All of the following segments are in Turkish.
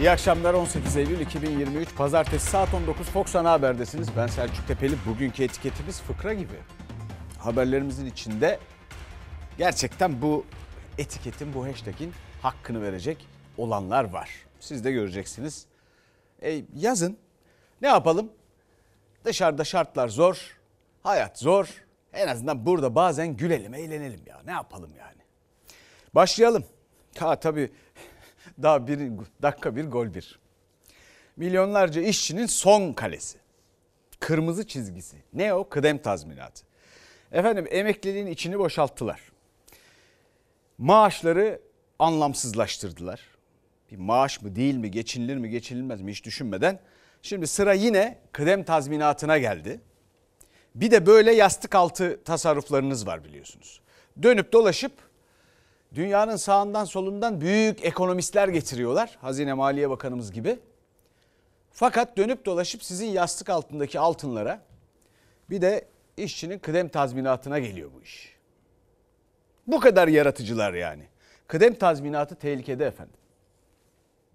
İyi akşamlar 18 Eylül 2023 Pazartesi saat 19 Fox Ana Haber'desiniz. Ben Selçuk Tepeli. Bugünkü etiketimiz fıkra gibi. Haberlerimizin içinde gerçekten bu etiketin, bu hashtag'in hakkını verecek olanlar var. Siz de göreceksiniz. E, yazın ne yapalım? Dışarıda şartlar zor, hayat zor. En azından burada bazen gülelim, eğlenelim ya. Ne yapalım yani? Başlayalım. Ha tabii daha bir dakika bir gol bir. Milyonlarca işçinin son kalesi. Kırmızı çizgisi. Ne o? Kıdem tazminatı. Efendim emekliliğin içini boşalttılar. Maaşları anlamsızlaştırdılar. Bir maaş mı değil mi, geçinilir mi, geçinilmez mi hiç düşünmeden. Şimdi sıra yine kıdem tazminatına geldi. Bir de böyle yastık altı tasarruflarınız var biliyorsunuz. Dönüp dolaşıp dünyanın sağından solundan büyük ekonomistler getiriyorlar. Hazine Maliye Bakanımız gibi. Fakat dönüp dolaşıp sizin yastık altındaki altınlara bir de işçinin kıdem tazminatına geliyor bu iş. Bu kadar yaratıcılar yani. Kıdem tazminatı tehlikede efendim.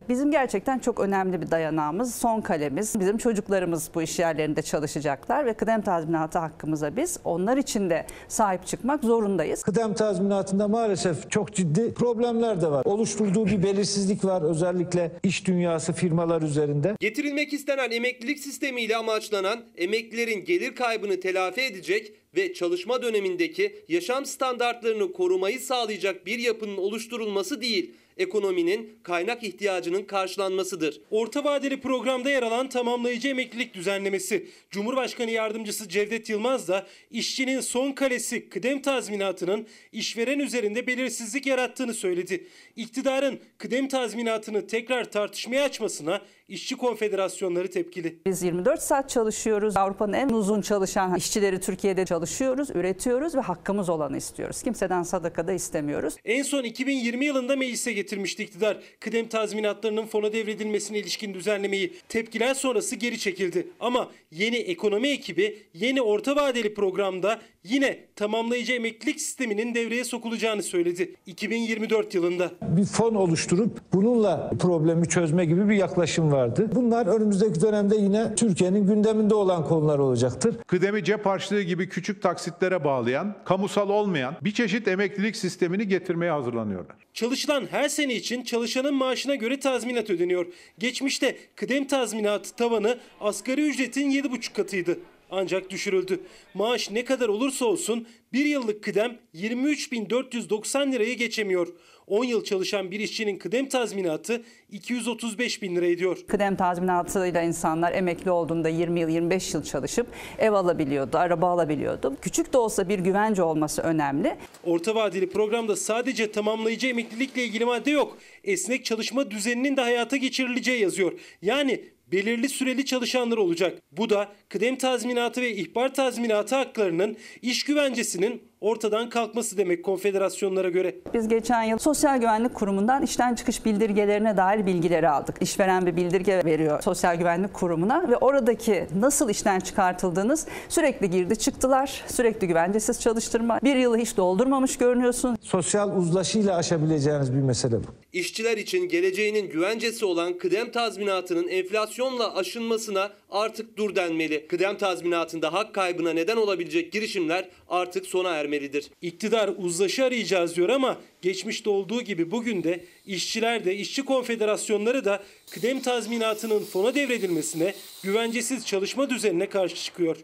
Bizim gerçekten çok önemli bir dayanağımız, son kalemiz. Bizim çocuklarımız bu iş yerlerinde çalışacaklar ve kıdem tazminatı hakkımıza biz onlar için de sahip çıkmak zorundayız. Kıdem tazminatında maalesef çok ciddi problemler de var. Oluşturduğu bir belirsizlik var özellikle iş dünyası firmalar üzerinde. Getirilmek istenen emeklilik sistemiyle amaçlanan emeklilerin gelir kaybını telafi edecek ve çalışma dönemindeki yaşam standartlarını korumayı sağlayacak bir yapının oluşturulması değil, ekonominin kaynak ihtiyacının karşılanmasıdır. Orta vadeli programda yer alan tamamlayıcı emeklilik düzenlemesi. Cumhurbaşkanı Yardımcısı Cevdet Yılmaz da işçinin son kalesi kıdem tazminatının işveren üzerinde belirsizlik yarattığını söyledi. İktidarın kıdem tazminatını tekrar tartışmaya açmasına İşçi konfederasyonları tepkili. Biz 24 saat çalışıyoruz. Avrupa'nın en uzun çalışan işçileri Türkiye'de çalışıyoruz, üretiyoruz ve hakkımız olanı istiyoruz. Kimseden sadaka da istemiyoruz. En son 2020 yılında meclise getirmişti iktidar. Kıdem tazminatlarının fona devredilmesine ilişkin düzenlemeyi. Tepkiler sonrası geri çekildi. Ama yeni ekonomi ekibi yeni orta vadeli programda yine tamamlayıcı emeklilik sisteminin devreye sokulacağını söyledi. 2024 yılında. Bir fon oluşturup bununla problemi çözme gibi bir yaklaşım vardı. Bunlar önümüzdeki dönemde yine Türkiye'nin gündeminde olan konular olacaktır. Kıdemi cep harçlığı gibi küçük taksitlere bağlayan, kamusal olmayan bir çeşit emeklilik sistemini getirmeye hazırlanıyorlar. Çalışılan her sene için çalışanın maaşına göre tazminat ödeniyor. Geçmişte kıdem tazminatı tavanı asgari ücretin 7,5 katıydı ancak düşürüldü. Maaş ne kadar olursa olsun bir yıllık kıdem 23.490 lirayı geçemiyor. 10 yıl çalışan bir işçinin kıdem tazminatı 235 bin lira ediyor. Kıdem tazminatıyla insanlar emekli olduğunda 20 yıl 25 yıl çalışıp ev alabiliyordu, araba alabiliyordu. Küçük de olsa bir güvence olması önemli. Orta vadeli programda sadece tamamlayıcı emeklilikle ilgili madde yok. Esnek çalışma düzeninin de hayata geçirileceği yazıyor. Yani belirli süreli çalışanlar olacak. Bu da kıdem tazminatı ve ihbar tazminatı haklarının iş güvencesinin ortadan kalkması demek konfederasyonlara göre. Biz geçen yıl Sosyal Güvenlik Kurumu'ndan işten çıkış bildirgelerine dair bilgileri aldık. İşveren bir bildirge veriyor Sosyal Güvenlik Kurumu'na ve oradaki nasıl işten çıkartıldığınız sürekli girdi çıktılar, sürekli güvencesiz çalıştırma, bir yılı hiç doldurmamış görünüyorsun. Sosyal uzlaşıyla aşabileceğiniz bir mesele bu. İşçiler için geleceğinin güvencesi olan kıdem tazminatının enflasyonla aşınmasına artık dur denmeli. Kıdem tazminatında hak kaybına neden olabilecek girişimler artık sona ermelidir. İktidar uzlaşı arayacağız diyor ama geçmişte olduğu gibi bugün de işçiler de işçi konfederasyonları da kıdem tazminatının fona devredilmesine, güvencesiz çalışma düzenine karşı çıkıyor.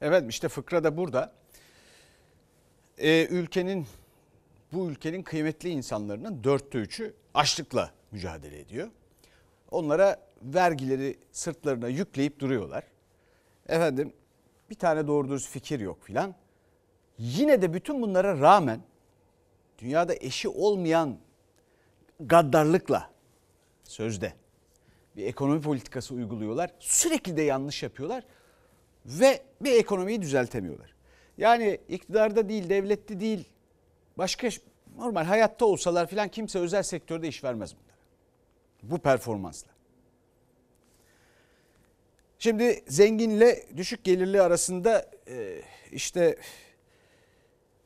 Evet işte fıkra da burada. Ee, ülkenin bu ülkenin kıymetli insanlarının dörtte üçü açlıkla mücadele ediyor. Onlara vergileri sırtlarına yükleyip duruyorlar. Efendim bir tane doğru dürüst fikir yok filan. Yine de bütün bunlara rağmen dünyada eşi olmayan gaddarlıkla sözde bir ekonomi politikası uyguluyorlar. Sürekli de yanlış yapıyorlar ve bir ekonomiyi düzeltemiyorlar. Yani iktidarda değil, devlette değil, başka normal hayatta olsalar filan kimse özel sektörde iş vermez bunlara. Bu performansla. Şimdi zenginle düşük gelirli arasında e, işte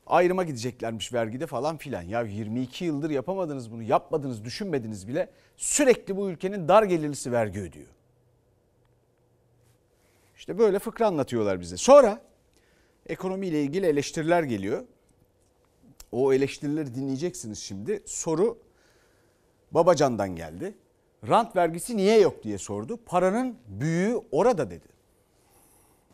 ayrıma gideceklermiş vergide falan filan. Ya 22 yıldır yapamadınız bunu, yapmadınız, düşünmediniz bile. Sürekli bu ülkenin dar gelirlisi vergi ödüyor. İşte böyle fıkra anlatıyorlar bize. Sonra ekonomiyle ilgili eleştiriler geliyor. O eleştirileri dinleyeceksiniz şimdi. Soru Babacan'dan geldi. Rant vergisi niye yok diye sordu. Paranın büyüğü orada dedi.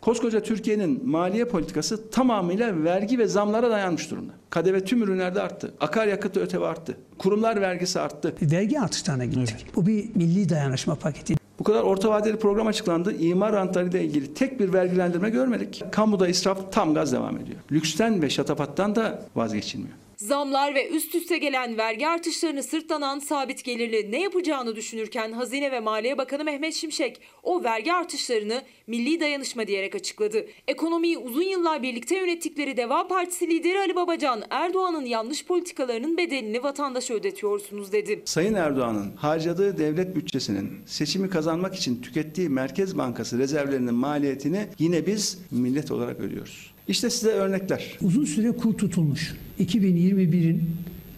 Koskoca Türkiye'nin maliye politikası tamamıyla vergi ve zamlara dayanmış durumda. KDV tüm ürünlerde arttı. Akaryakıt öteve arttı. Kurumlar vergisi arttı. vergi artışlarına gittik. Bu bir milli dayanışma paketi. Bu kadar orta vadeli program açıklandı. İmar rantlarıyla ilgili tek bir vergilendirme görmedik. Kamuda israf tam gaz devam ediyor. Lüksten ve şatafattan da vazgeçilmiyor. Zamlar ve üst üste gelen vergi artışlarını sırtlanan sabit gelirli ne yapacağını düşünürken Hazine ve Maliye Bakanı Mehmet Şimşek o vergi artışlarını milli dayanışma diyerek açıkladı. Ekonomiyi uzun yıllar birlikte yönettikleri Deva Partisi lideri Ali Babacan Erdoğan'ın yanlış politikalarının bedelini vatandaşa ödetiyorsunuz dedi. Sayın Erdoğan'ın harcadığı devlet bütçesinin seçimi kazanmak için tükettiği Merkez Bankası rezervlerinin maliyetini yine biz millet olarak ödüyoruz. İşte size örnekler. Uzun süre kur tutulmuş. 2021'in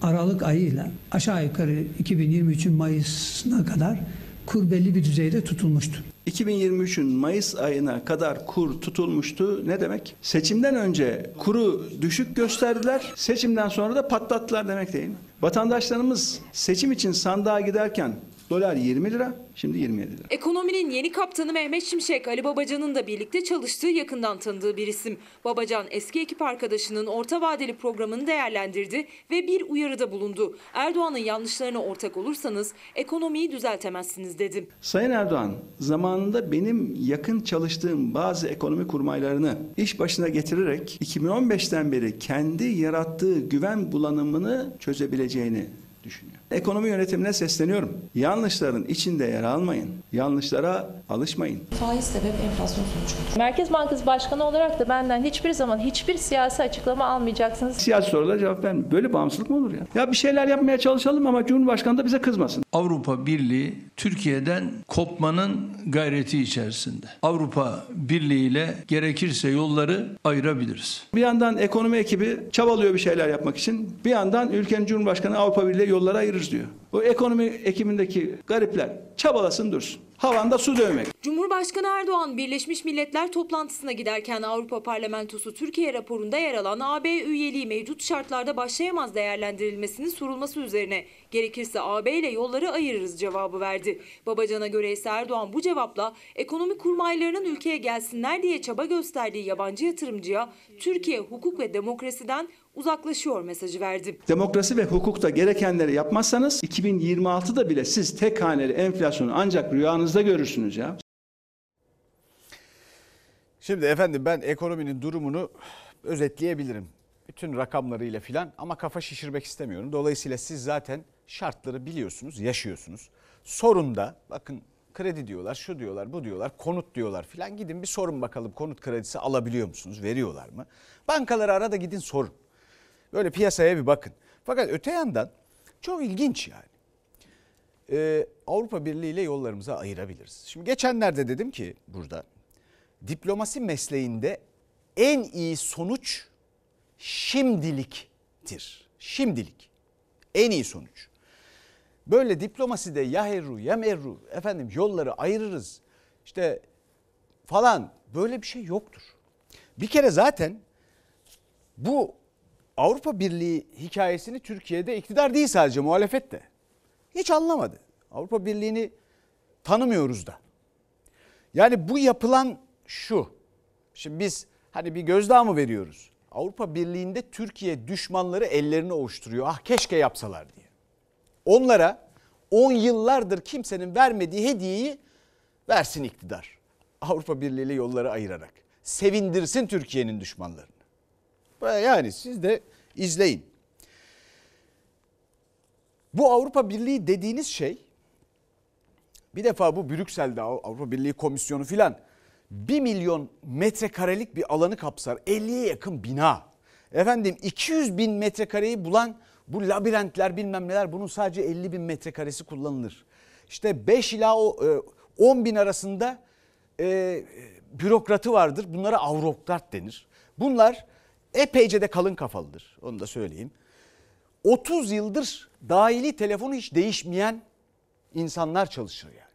Aralık ayıyla aşağı yukarı 2023'ün Mayıs'ına kadar kur belli bir düzeyde tutulmuştu. 2023'ün Mayıs ayına kadar kur tutulmuştu. Ne demek? Seçimden önce kuru düşük gösterdiler. Seçimden sonra da patlattılar demek değil mi? Vatandaşlarımız seçim için sandığa giderken dolar 20 lira, şimdi 27 lira. Ekonominin yeni kaptanı Mehmet Şimşek, Ali Babacan'ın da birlikte çalıştığı yakından tanıdığı bir isim. Babacan eski ekip arkadaşının orta vadeli programını değerlendirdi ve bir uyarıda bulundu. Erdoğan'ın yanlışlarına ortak olursanız ekonomiyi düzeltemezsiniz dedi. Sayın Erdoğan zamanında benim yakın çalıştığım bazı ekonomi kurmaylarını iş başına getirerek 2015'ten beri kendi yarattığı güven bulanımını çözebileceğini düşünüyor. Ekonomi yönetimine sesleniyorum. Yanlışların içinde yer almayın. Yanlışlara alışmayın. Faiz sebep enflasyon sonuç. Merkez Bankası Başkanı olarak da benden hiçbir zaman hiçbir siyasi açıklama almayacaksınız. Siyasi sorulara cevap vermiyor. Böyle bağımsızlık mı olur ya? Ya bir şeyler yapmaya çalışalım ama Cumhurbaşkanı da bize kızmasın. Avrupa Birliği Türkiye'den kopmanın gayreti içerisinde. Avrupa Birliği ile gerekirse yolları ayırabiliriz. Bir yandan ekonomi ekibi çabalıyor bir şeyler yapmak için. Bir yandan ülkenin Cumhurbaşkanı Avrupa Birliği yolları ayırırız diyor. Bu ekonomi ekibindeki garipler çabalasın dursun. Havanda su dövmek. Cumhurbaşkanı Erdoğan Birleşmiş Milletler toplantısına giderken Avrupa Parlamentosu Türkiye raporunda yer alan AB üyeliği mevcut şartlarda başlayamaz değerlendirilmesinin sorulması üzerine gerekirse AB ile yolları ayırırız cevabı verdi. Babacan'a göre ise Erdoğan bu cevapla ekonomi kurmaylarının ülkeye gelsinler diye çaba gösterdiği yabancı yatırımcıya Türkiye hukuk ve demokrasiden uzaklaşıyor mesajı verdi. Demokrasi ve hukukta gerekenleri yapmazsanız 2026'da bile siz tek haneli enflasyonu ancak rüyanızda görürsünüz ya. Şimdi efendim ben ekonominin durumunu özetleyebilirim. Bütün rakamlarıyla filan ama kafa şişirmek istemiyorum. Dolayısıyla siz zaten şartları biliyorsunuz, yaşıyorsunuz. Sorun da bakın kredi diyorlar, şu diyorlar, bu diyorlar, konut diyorlar filan. Gidin bir sorun bakalım konut kredisi alabiliyor musunuz, veriyorlar mı? Bankaları arada gidin sorun. Böyle piyasaya bir bakın. Fakat öte yandan çok ilginç yani. Ee, Avrupa Birliği ile yollarımızı ayırabiliriz. Şimdi geçenlerde dedim ki burada diplomasi mesleğinde en iyi sonuç şimdiliktir. Şimdilik. En iyi sonuç. Böyle diplomaside ya herru ya merru efendim yolları ayırırız işte falan böyle bir şey yoktur. Bir kere zaten bu Avrupa Birliği hikayesini Türkiye'de iktidar değil sadece muhalefet de hiç anlamadı. Avrupa Birliği'ni tanımıyoruz da. Yani bu yapılan şu. Şimdi biz hani bir gözdağı mı veriyoruz? Avrupa Birliği'nde Türkiye düşmanları ellerini ovuşturuyor. Ah keşke yapsalar diye. Onlara 10 yıllardır kimsenin vermediği hediyeyi versin iktidar. Avrupa Birliği ile yolları ayırarak. Sevindirsin Türkiye'nin düşmanlarını. Yani siz de izleyin. Bu Avrupa Birliği dediğiniz şey bir defa bu Brüksel'de Avrupa Birliği Komisyonu filan 1 milyon metrekarelik bir alanı kapsar. 50'ye yakın bina. Efendim 200 bin metrekareyi bulan bu labirentler bilmem neler bunun sadece 50 bin metrekaresi kullanılır. İşte 5 ila 10 bin arasında e, bürokratı vardır. Bunlara avrokrat denir. Bunlar epeyce de kalın kafalıdır. Onu da söyleyeyim. 30 yıldır dahili telefonu hiç değişmeyen insanlar çalışır yani.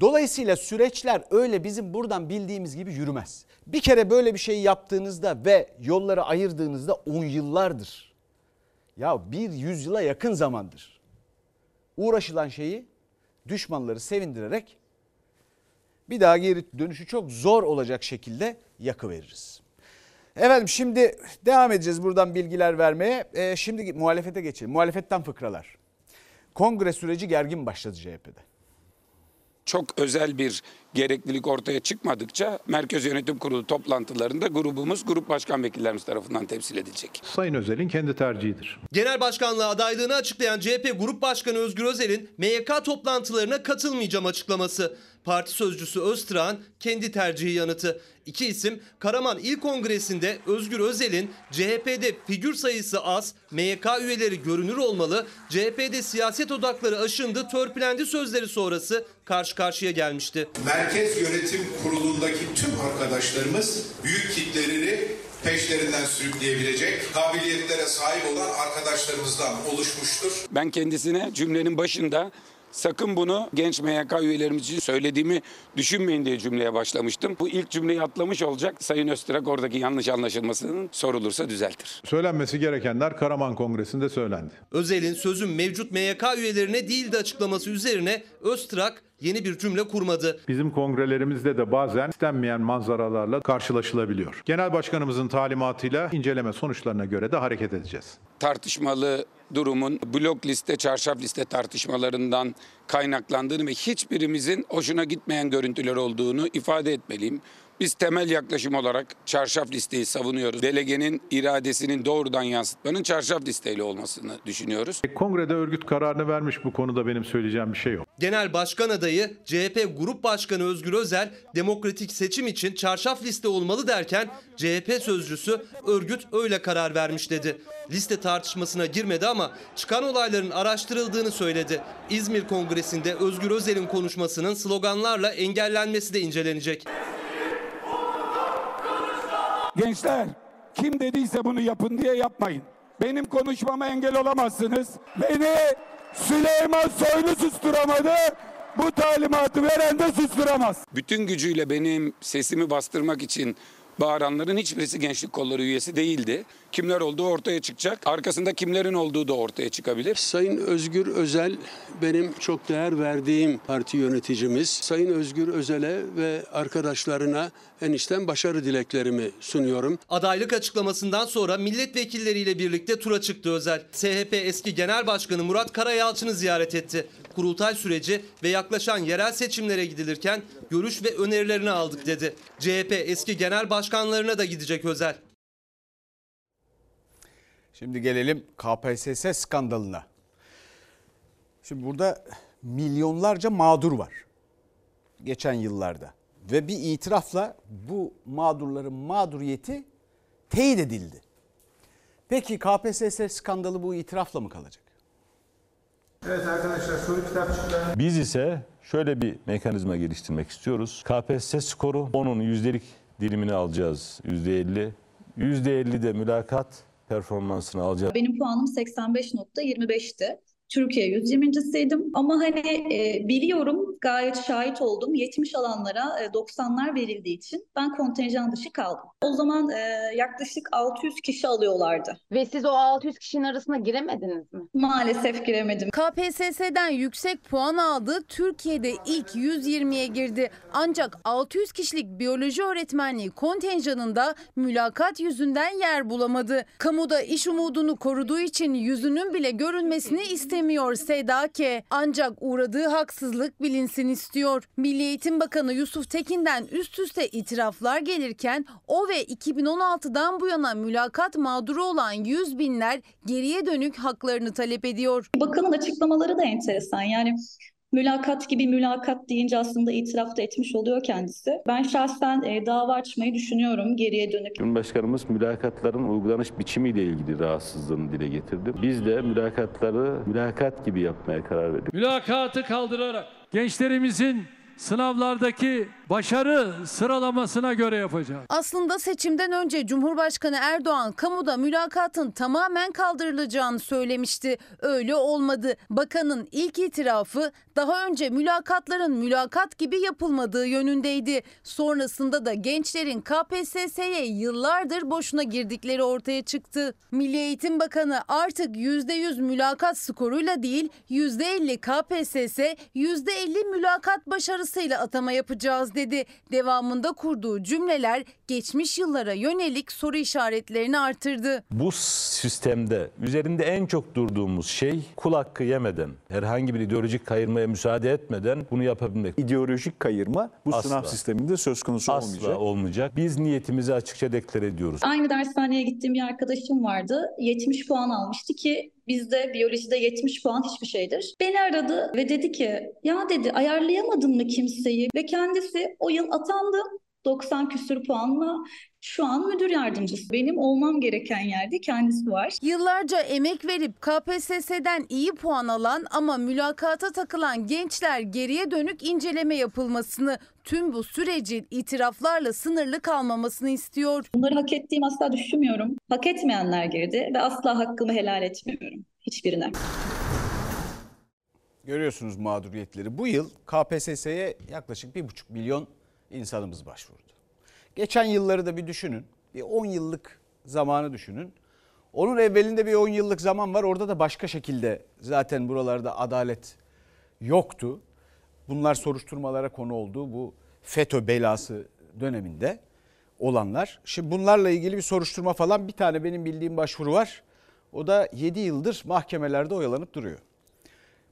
Dolayısıyla süreçler öyle bizim buradan bildiğimiz gibi yürümez. Bir kere böyle bir şey yaptığınızda ve yolları ayırdığınızda 10 yıllardır. Ya bir yüzyıla yakın zamandır. Uğraşılan şeyi düşmanları sevindirerek bir daha geri dönüşü çok zor olacak şekilde yakıveririz. Efendim şimdi devam edeceğiz buradan bilgiler vermeye. Ee, şimdi muhalefete geçelim. Muhalefetten fıkralar. Kongre süreci gergin başladı CHP'de. çok özel bir gereklilik ortaya çıkmadıkça Merkez Yönetim Kurulu toplantılarında grubumuz grup başkan vekillerimiz tarafından temsil edilecek. Sayın Özel'in kendi tercihidir. Genel başkanlığa adaylığını açıklayan CHP Grup Başkanı Özgür Özel'in MYK toplantılarına katılmayacağım açıklaması. Parti sözcüsü Öztürk'ün kendi tercihi yanıtı. İki isim Karaman İl Kongresi'nde Özgür Özel'in CHP'de figür sayısı az, MYK üyeleri görünür olmalı, CHP'de siyaset odakları aşındı, törpülendi sözleri sonrası karşı karşıya gelmişti. Merkez Yönetim Kurulu'ndaki tüm arkadaşlarımız büyük kitleleri peşlerinden sürükleyebilecek kabiliyetlere sahip olan arkadaşlarımızdan oluşmuştur. Ben kendisine cümlenin başında sakın bunu genç MYK üyelerimiz için söylediğimi düşünmeyin diye cümleye başlamıştım. Bu ilk cümleyi atlamış olacak. Sayın Öztürk oradaki yanlış anlaşılmasının sorulursa düzeltir. Söylenmesi gerekenler Karaman Kongresi'nde söylendi. Özel'in sözün mevcut MYK üyelerine değildi açıklaması üzerine Öztürk yeni bir cümle kurmadı. Bizim kongrelerimizde de bazen istenmeyen manzaralarla karşılaşılabiliyor. Genel Başkanımızın talimatıyla inceleme sonuçlarına göre de hareket edeceğiz. Tartışmalı durumun blok liste, çarşaf liste tartışmalarından kaynaklandığını ve hiçbirimizin hoşuna gitmeyen görüntüler olduğunu ifade etmeliyim. Biz temel yaklaşım olarak çarşaf listeyi savunuyoruz. Delegenin iradesinin doğrudan yansıtmanın çarşaf listeyle olmasını düşünüyoruz. Kongrede örgüt kararını vermiş bu konuda benim söyleyeceğim bir şey yok. Genel Başkan adayı CHP Grup Başkanı Özgür Özel demokratik seçim için çarşaf liste olmalı derken CHP sözcüsü örgüt öyle karar vermiş dedi. Liste tartışmasına girmedi ama çıkan olayların araştırıldığını söyledi. İzmir Kongresi'nde Özgür Özel'in konuşmasının sloganlarla engellenmesi de incelenecek. Gençler kim dediyse bunu yapın diye yapmayın. Benim konuşmama engel olamazsınız. Beni Süleyman Soylu susturamadı. Bu talimatı veren de susturamaz. Bütün gücüyle benim sesimi bastırmak için bağıranların hiçbirisi gençlik kolları üyesi değildi. Kimler olduğu ortaya çıkacak. Arkasında kimlerin olduğu da ortaya çıkabilir. Sayın Özgür Özel benim çok değer verdiğim parti yöneticimiz. Sayın Özgür Özel'e ve arkadaşlarına enişten başarı dileklerimi sunuyorum. Adaylık açıklamasından sonra milletvekilleriyle birlikte tura çıktı Özel. SHP eski Genel Başkanı Murat Karayalçın'ı ziyaret etti. Kurultay süreci ve yaklaşan yerel seçimlere gidilirken görüş ve önerilerini aldık dedi. CHP eski genel başkanlarına da gidecek Özel. Şimdi gelelim KPSS skandalına. Şimdi burada milyonlarca mağdur var. Geçen yıllarda. Ve bir itirafla bu mağdurların mağduriyeti teyit edildi. Peki KPSS skandalı bu itirafla mı kalacak? Evet arkadaşlar soru kitapçıklarını Biz ise şöyle bir mekanizma geliştirmek istiyoruz. KPSS skoru onun yüzdelik dilimini alacağız. Yüzde elli. Yüzde elli de mülakat performansını alacağız. Benim puanım 85.25'ti. Türkiye 120.siydim ama hani e, biliyorum gayet şahit oldum 70 alanlara e, 90'lar verildiği için ben kontenjan dışı kaldım. O zaman e, yaklaşık 600 kişi alıyorlardı. Ve siz o 600 kişinin arasına giremediniz mi? Maalesef giremedim. KPSS'den yüksek puan aldı. Türkiye'de ilk 120'ye girdi. Ancak 600 kişilik biyoloji öğretmenliği kontenjanında mülakat yüzünden yer bulamadı. Kamuda iş umudunu koruduğu için yüzünün bile görünmesini istemiyor Seda K. Ancak uğradığı haksızlık bilinsin istiyor. Milli Eğitim Bakanı Yusuf Tekin'den üst üste itiraflar gelirken o ve 2016'dan bu yana mülakat mağduru olan yüz binler geriye dönük haklarını talep ediyor. Bakanın açıklamaları da enteresan yani mülakat gibi mülakat deyince aslında itiraf da etmiş oluyor kendisi. Ben şahsen e, dava açmayı düşünüyorum geriye dönük. Cumhurbaşkanımız mülakatların uygulanış biçimiyle ilgili rahatsızlığını dile getirdi. Biz de mülakatları mülakat gibi yapmaya karar verdik. Mülakatı kaldırarak gençlerimizin sınavlardaki başarı sıralamasına göre yapacağız. Aslında seçimden önce Cumhurbaşkanı Erdoğan kamuda mülakatın tamamen kaldırılacağını söylemişti. Öyle olmadı. Bakanın ilk itirafı daha önce mülakatların mülakat gibi yapılmadığı yönündeydi. Sonrasında da gençlerin KPSS'ye yıllardır boşuna girdikleri ortaya çıktı. Milli Eğitim Bakanı artık %100 mülakat skoruyla değil %50 KPSS, %50 mülakat başarısıyla atama yapacağız dedi. Devamında kurduğu cümleler geçmiş yıllara yönelik soru işaretlerini artırdı. Bu sistemde üzerinde en çok durduğumuz şey kul hakkı yemeden, herhangi bir ideolojik kayırmaya müsaade etmeden bunu yapabilmek. İdeolojik kayırma bu Asla. sınav sisteminde söz konusu Asla olmayacak. olmayacak. Biz niyetimizi açıkça deklar ediyoruz. Aynı dershaneye gittiğim bir arkadaşım vardı. 70 puan almıştı ki bizde biyolojide 70 puan hiçbir şeydir. Beni aradı ve dedi ki ya dedi ayarlayamadın mı kimseyi? Ve kendisi o yıl atandı 90 küsür puanla şu an müdür yardımcısı. Benim olmam gereken yerde kendisi var. Yıllarca emek verip KPSS'den iyi puan alan ama mülakata takılan gençler geriye dönük inceleme yapılmasını, tüm bu sürecin itiraflarla sınırlı kalmamasını istiyor. Bunları hak ettiğimi asla düşünmüyorum. Hak etmeyenler girdi ve asla hakkımı helal etmiyorum hiçbirine. Görüyorsunuz mağduriyetleri. Bu yıl KPSS'ye yaklaşık 1,5 milyon insanımız başvurdu. Geçen yılları da bir düşünün. Bir 10 yıllık zamanı düşünün. Onun evvelinde bir 10 yıllık zaman var. Orada da başka şekilde zaten buralarda adalet yoktu. Bunlar soruşturmalara konu oldu. Bu FETÖ belası döneminde olanlar. Şimdi bunlarla ilgili bir soruşturma falan bir tane benim bildiğim başvuru var. O da 7 yıldır mahkemelerde oyalanıp duruyor.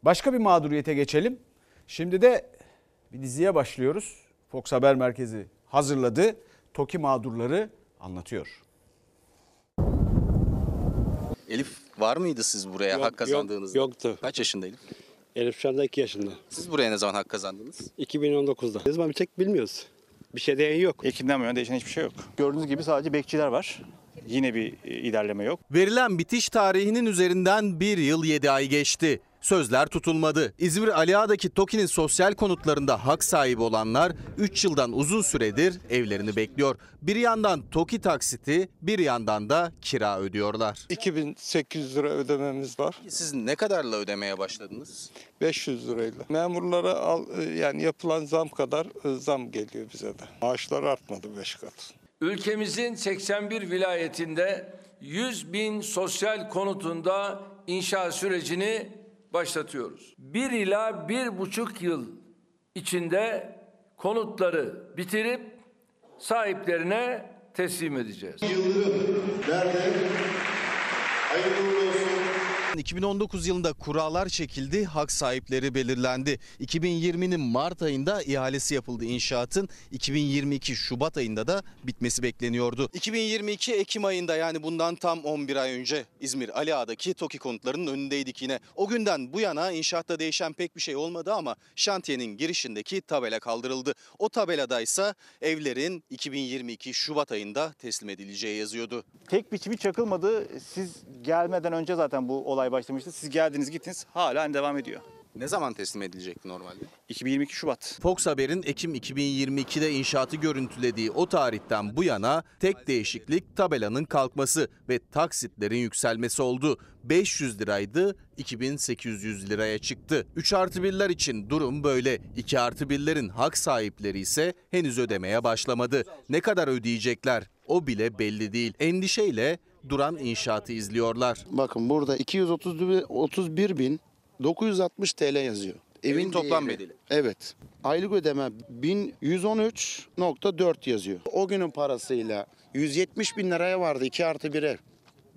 Başka bir mağduriyete geçelim. Şimdi de bir diziye başlıyoruz. Fox Haber Merkezi hazırladı. TOKİ mağdurları anlatıyor. Elif var mıydı siz buraya Yok, hak kazandığınızda? yok- yoktu. Kaç yaşında Elif? Elif şu anda 2 yaşında. Siz buraya ne zaman hak kazandınız? 2019'da. Ne zaman bir tek bilmiyoruz. Bir şey diyen yok. Ekim'den bu yana değişen hiçbir şey yok. Gördüğünüz gibi sadece bekçiler var. Yine bir e, ilerleme yok. Verilen bitiş tarihinin üzerinden bir yıl 7 ay geçti. Sözler tutulmadı. İzmir Aliağa'daki TOKİ'nin sosyal konutlarında hak sahibi olanlar 3 yıldan uzun süredir evlerini bekliyor. Bir yandan TOKİ taksiti, bir yandan da kira ödüyorlar. 2800 lira ödememiz var. Siz ne kadarla ödemeye başladınız? 500 lirayla. Memurlara al, yani yapılan zam kadar e, zam geliyor bize de. Maaşlar artmadı 5 kat. Ülkemizin 81 vilayetinde 100 bin sosyal konutunda inşa sürecini başlatıyoruz. Bir ila bir buçuk yıl içinde konutları bitirip sahiplerine teslim edeceğiz. 2019 yılında kurallar çekildi, hak sahipleri belirlendi. 2020'nin Mart ayında ihalesi yapıldı inşaatın. 2022 Şubat ayında da bitmesi bekleniyordu. 2022 Ekim ayında yani bundan tam 11 ay önce İzmir Aliağa'daki TOKİ konutlarının önündeydik yine. O günden bu yana inşaatta değişen pek bir şey olmadı ama şantiyenin girişindeki tabela kaldırıldı. O tabelada ise evlerin 2022 Şubat ayında teslim edileceği yazıyordu. Tek bir çivi çakılmadı. Siz gelmeden önce zaten bu olay başlamıştı. Siz geldiniz gittiniz hala devam ediyor. Ne zaman teslim edilecekti normalde? 2022 Şubat. Fox Haber'in Ekim 2022'de inşaatı görüntülediği o tarihten bu yana tek değişiklik tabelanın kalkması ve taksitlerin yükselmesi oldu. 500 liraydı 2800 liraya çıktı. 3 artı 1'ler için durum böyle. 2 artı 1'lerin hak sahipleri ise henüz ödemeye başlamadı. Ne kadar ödeyecekler o bile belli değil. Endişeyle duran inşaatı izliyorlar. Bakın burada 231 bin 960 TL yazıyor. Evin toplam değeri. bedeli. Evet. Aylık ödeme 1113.4 yazıyor. O günün parasıyla 170 bin liraya vardı 2 artı bir ev.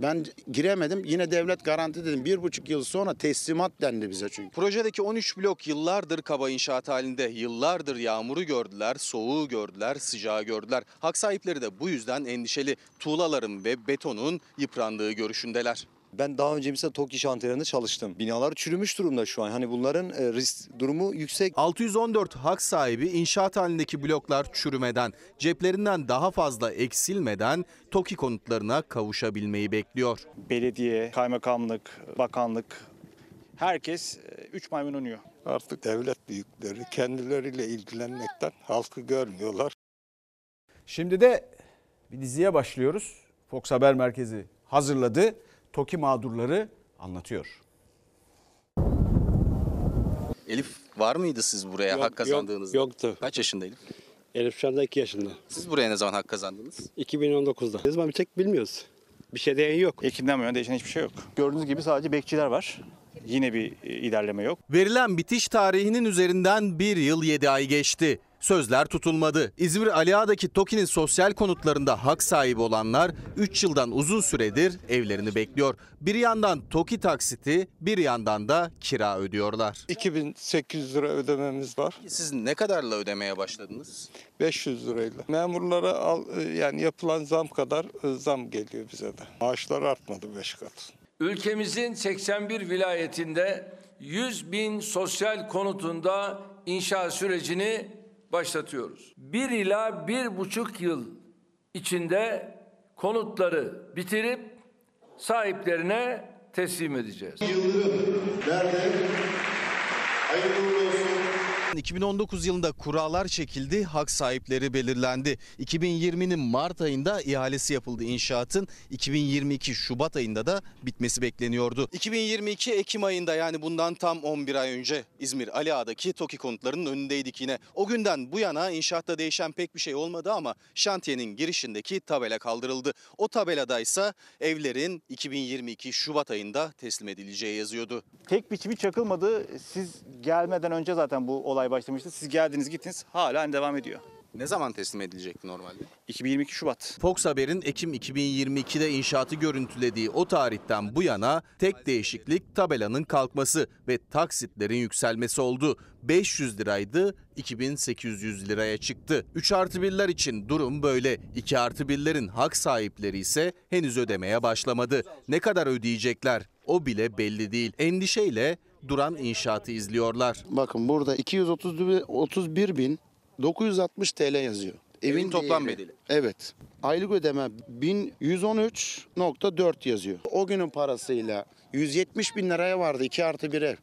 Ben giremedim. Yine devlet garanti dedim. Bir buçuk yıl sonra teslimat dendi bize çünkü. Projedeki 13 blok yıllardır kaba inşaat halinde. Yıllardır yağmuru gördüler, soğuğu gördüler, sıcağı gördüler. Hak sahipleri de bu yüzden endişeli. Tuğlaların ve betonun yıprandığı görüşündeler. Ben daha önce mesela TOKİ şantiyelerinde çalıştım. Binalar çürümüş durumda şu an. Hani bunların e, risk durumu yüksek. 614 hak sahibi inşaat halindeki bloklar çürümeden, ceplerinden daha fazla eksilmeden TOKİ konutlarına kavuşabilmeyi bekliyor. Belediye, kaymakamlık, bakanlık Herkes 3 maymun oynuyor. Artık devlet büyükleri kendileriyle ilgilenmekten halkı görmüyorlar. Şimdi de bir diziye başlıyoruz. Fox Haber Merkezi hazırladı. TOKİ mağdurları anlatıyor. Elif var mıydı siz buraya Yok, hak kazandığınızda? yok- yoktu. Kaç yaşında Elif? Elif şu anda 2 yaşında. Siz buraya ne zaman hak kazandınız? 2019'da. Ne zaman bir tek bilmiyoruz. Bir şey diyen yok. Ekim'den bu yana değişen hiçbir şey yok. Gördüğünüz gibi sadece bekçiler var. Yine bir e, ilerleme yok. Verilen bitiş tarihinin üzerinden bir yıl 7 ay geçti. Sözler tutulmadı. İzmir Aliağa'daki TOKİ'nin sosyal konutlarında hak sahibi olanlar 3 yıldan uzun süredir evlerini bekliyor. Bir yandan TOKİ taksiti, bir yandan da kira ödüyorlar. 2800 lira ödememiz var. Siz ne kadarla ödemeye başladınız? 500 lirayla. Memurlara al, e, yani yapılan zam kadar e, zam geliyor bize de. Maaşlar artmadı 5 kat. Ülkemizin 81 vilayetinde 100 bin sosyal konutunda inşa sürecini başlatıyoruz. 1 ila 1,5 yıl içinde konutları bitirip sahiplerine teslim edeceğiz. 2019 yılında kurallar çekildi, hak sahipleri belirlendi. 2020'nin Mart ayında ihalesi yapıldı inşaatın. 2022 Şubat ayında da bitmesi bekleniyordu. 2022 Ekim ayında yani bundan tam 11 ay önce İzmir Aliağa'daki TOKİ konutlarının önündeydik yine. O günden bu yana inşaatta değişen pek bir şey olmadı ama şantiyenin girişindeki tabela kaldırıldı. O tabelada ise evlerin 2022 Şubat ayında teslim edileceği yazıyordu. Tek bir çivi çakılmadı. Siz gelmeden önce zaten bu olay başlamıştı. Siz geldiniz gittiniz hala aynı devam ediyor. Ne zaman teslim edilecekti normalde? 2022 Şubat. Fox Haber'in Ekim 2022'de inşaatı görüntülediği o tarihten bu yana tek değişiklik tabelanın kalkması ve taksitlerin yükselmesi oldu. 500 liraydı 2800 liraya çıktı. 3 artı 1'ler için durum böyle. 2 artı 1'lerin hak sahipleri ise henüz ödemeye başlamadı. Ne kadar ödeyecekler o bile belli değil. Endişeyle duran inşaatı izliyorlar. Bakın burada 231 bin 960 TL yazıyor. Evin toplam değeri. bedeli. Evet. Aylık ödeme 1113.4 yazıyor. O günün parasıyla 170 bin liraya vardı 2 artı bir ev.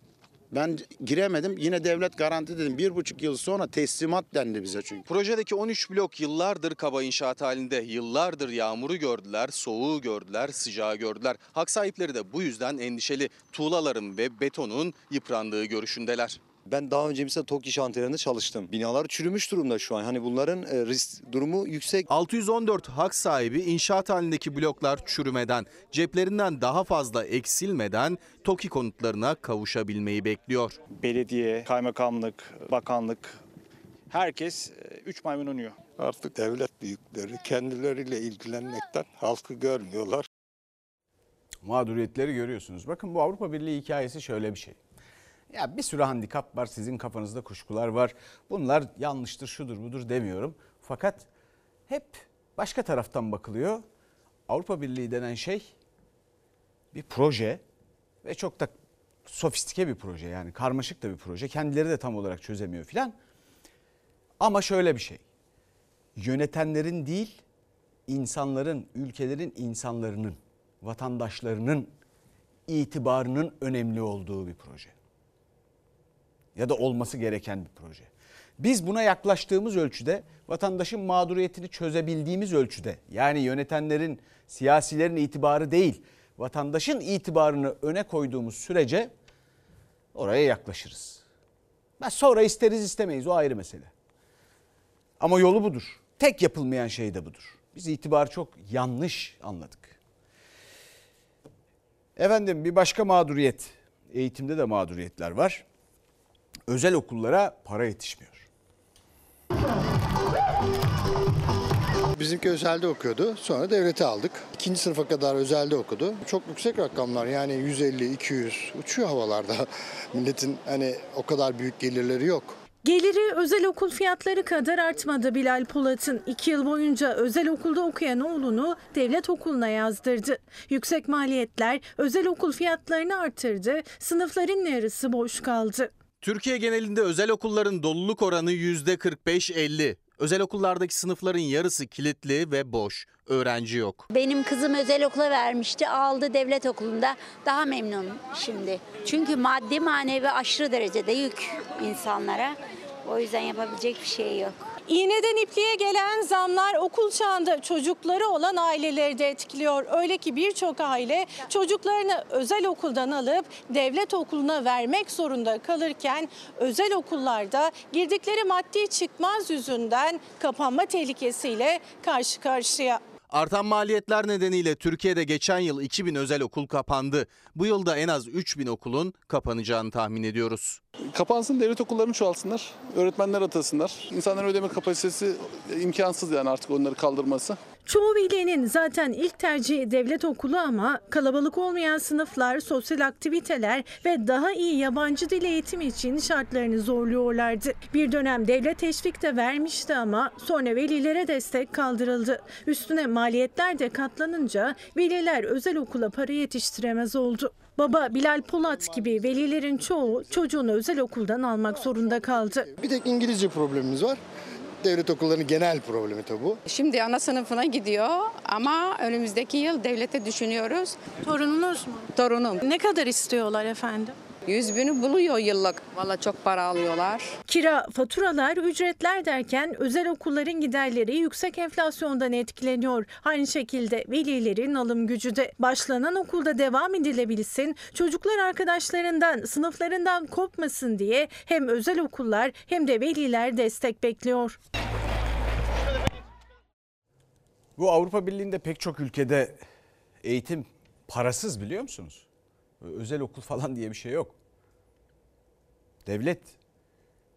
Ben giremedim yine devlet garanti dedim. Bir buçuk yıl sonra teslimat dendi bize çünkü. Projedeki 13 blok yıllardır kaba inşaat halinde. Yıllardır yağmuru gördüler, soğuğu gördüler, sıcağı gördüler. Hak sahipleri de bu yüzden endişeli. Tuğlaların ve betonun yıprandığı görüşündeler. Ben daha önce mesela TOKİ şantiyelerinde çalıştım. Binalar çürümüş durumda şu an. Hani bunların e, risk durumu yüksek. 614 hak sahibi inşaat halindeki bloklar çürümeden, ceplerinden daha fazla eksilmeden TOKİ konutlarına kavuşabilmeyi bekliyor. Belediye, kaymakamlık, bakanlık herkes 3 maymun oynuyor. Artık devlet büyükleri kendileriyle ilgilenmekten halkı görmüyorlar. Mağduriyetleri görüyorsunuz. Bakın bu Avrupa Birliği hikayesi şöyle bir şey. Ya bir sürü handikap var, sizin kafanızda kuşkular var. Bunlar yanlıştır, şudur, budur demiyorum. Fakat hep başka taraftan bakılıyor. Avrupa Birliği denen şey bir proje ve çok da sofistike bir proje yani karmaşık da bir proje. Kendileri de tam olarak çözemiyor filan. Ama şöyle bir şey. Yönetenlerin değil, insanların, ülkelerin insanlarının, vatandaşlarının itibarının önemli olduğu bir proje. Ya da olması gereken bir proje. Biz buna yaklaştığımız ölçüde vatandaşın mağduriyetini çözebildiğimiz ölçüde yani yönetenlerin, siyasilerin itibarı değil, vatandaşın itibarını öne koyduğumuz sürece oraya yaklaşırız. Ben sonra isteriz istemeyiz o ayrı mesele. Ama yolu budur. Tek yapılmayan şey de budur. Biz itibarı çok yanlış anladık. Efendim bir başka mağduriyet. Eğitimde de mağduriyetler var. Özel okullara para yetişmiyor. Bizimki özelde okuyordu. Sonra devlete aldık. İkinci sınıfa kadar özelde okudu. Çok yüksek rakamlar yani 150, 200 uçuyor havalarda. Milletin hani o kadar büyük gelirleri yok. Geliri özel okul fiyatları kadar artmadı Bilal Polat'ın. iki yıl boyunca özel okulda okuyan oğlunu devlet okuluna yazdırdı. Yüksek maliyetler özel okul fiyatlarını arttırdı. Sınıfların yarısı boş kaldı. Türkiye genelinde özel okulların doluluk oranı %45-50. Özel okullardaki sınıfların yarısı kilitli ve boş. Öğrenci yok. Benim kızım özel okula vermişti. Aldı devlet okulunda. Daha memnunum şimdi. Çünkü maddi manevi aşırı derecede yük insanlara. O yüzden yapabilecek bir şey yok. İğneden ipliğe gelen zamlar okul çağında çocukları olan aileleri de etkiliyor. Öyle ki birçok aile çocuklarını özel okuldan alıp devlet okuluna vermek zorunda kalırken özel okullarda girdikleri maddi çıkmaz yüzünden kapanma tehlikesiyle karşı karşıya. Artan maliyetler nedeniyle Türkiye'de geçen yıl 2000 özel okul kapandı. Bu yılda en az 3000 okulun kapanacağını tahmin ediyoruz. Kapansın devlet okullarını çoğalsınlar. Öğretmenler atasınlar. İnsanların ödeme kapasitesi imkansız yani artık onları kaldırması. Çoğu velinin zaten ilk tercihi devlet okulu ama kalabalık olmayan sınıflar, sosyal aktiviteler ve daha iyi yabancı dil eğitimi için şartlarını zorluyorlardı. Bir dönem devlet teşvik de vermişti ama sonra velilere destek kaldırıldı. Üstüne maliyetler de katlanınca veliler özel okula para yetiştiremez oldu. Baba Bilal Polat gibi velilerin çoğu çocuğunu özel okuldan almak zorunda kaldı. Bir tek İngilizce problemimiz var. Devlet okullarının genel problemi tabii bu. Şimdi ana sınıfına gidiyor ama önümüzdeki yıl devlete düşünüyoruz. Torununuz mu? Torunum. Ne kadar istiyorlar efendim? 100 bini buluyor yıllık. Valla çok para alıyorlar. Kira, faturalar, ücretler derken özel okulların giderleri yüksek enflasyondan etkileniyor. Aynı şekilde velilerin alım gücü de. Başlanan okulda devam edilebilsin, çocuklar arkadaşlarından, sınıflarından kopmasın diye hem özel okullar hem de veliler destek bekliyor. Bu Avrupa Birliği'nde pek çok ülkede eğitim parasız biliyor musunuz? Özel okul falan diye bir şey yok. Devlet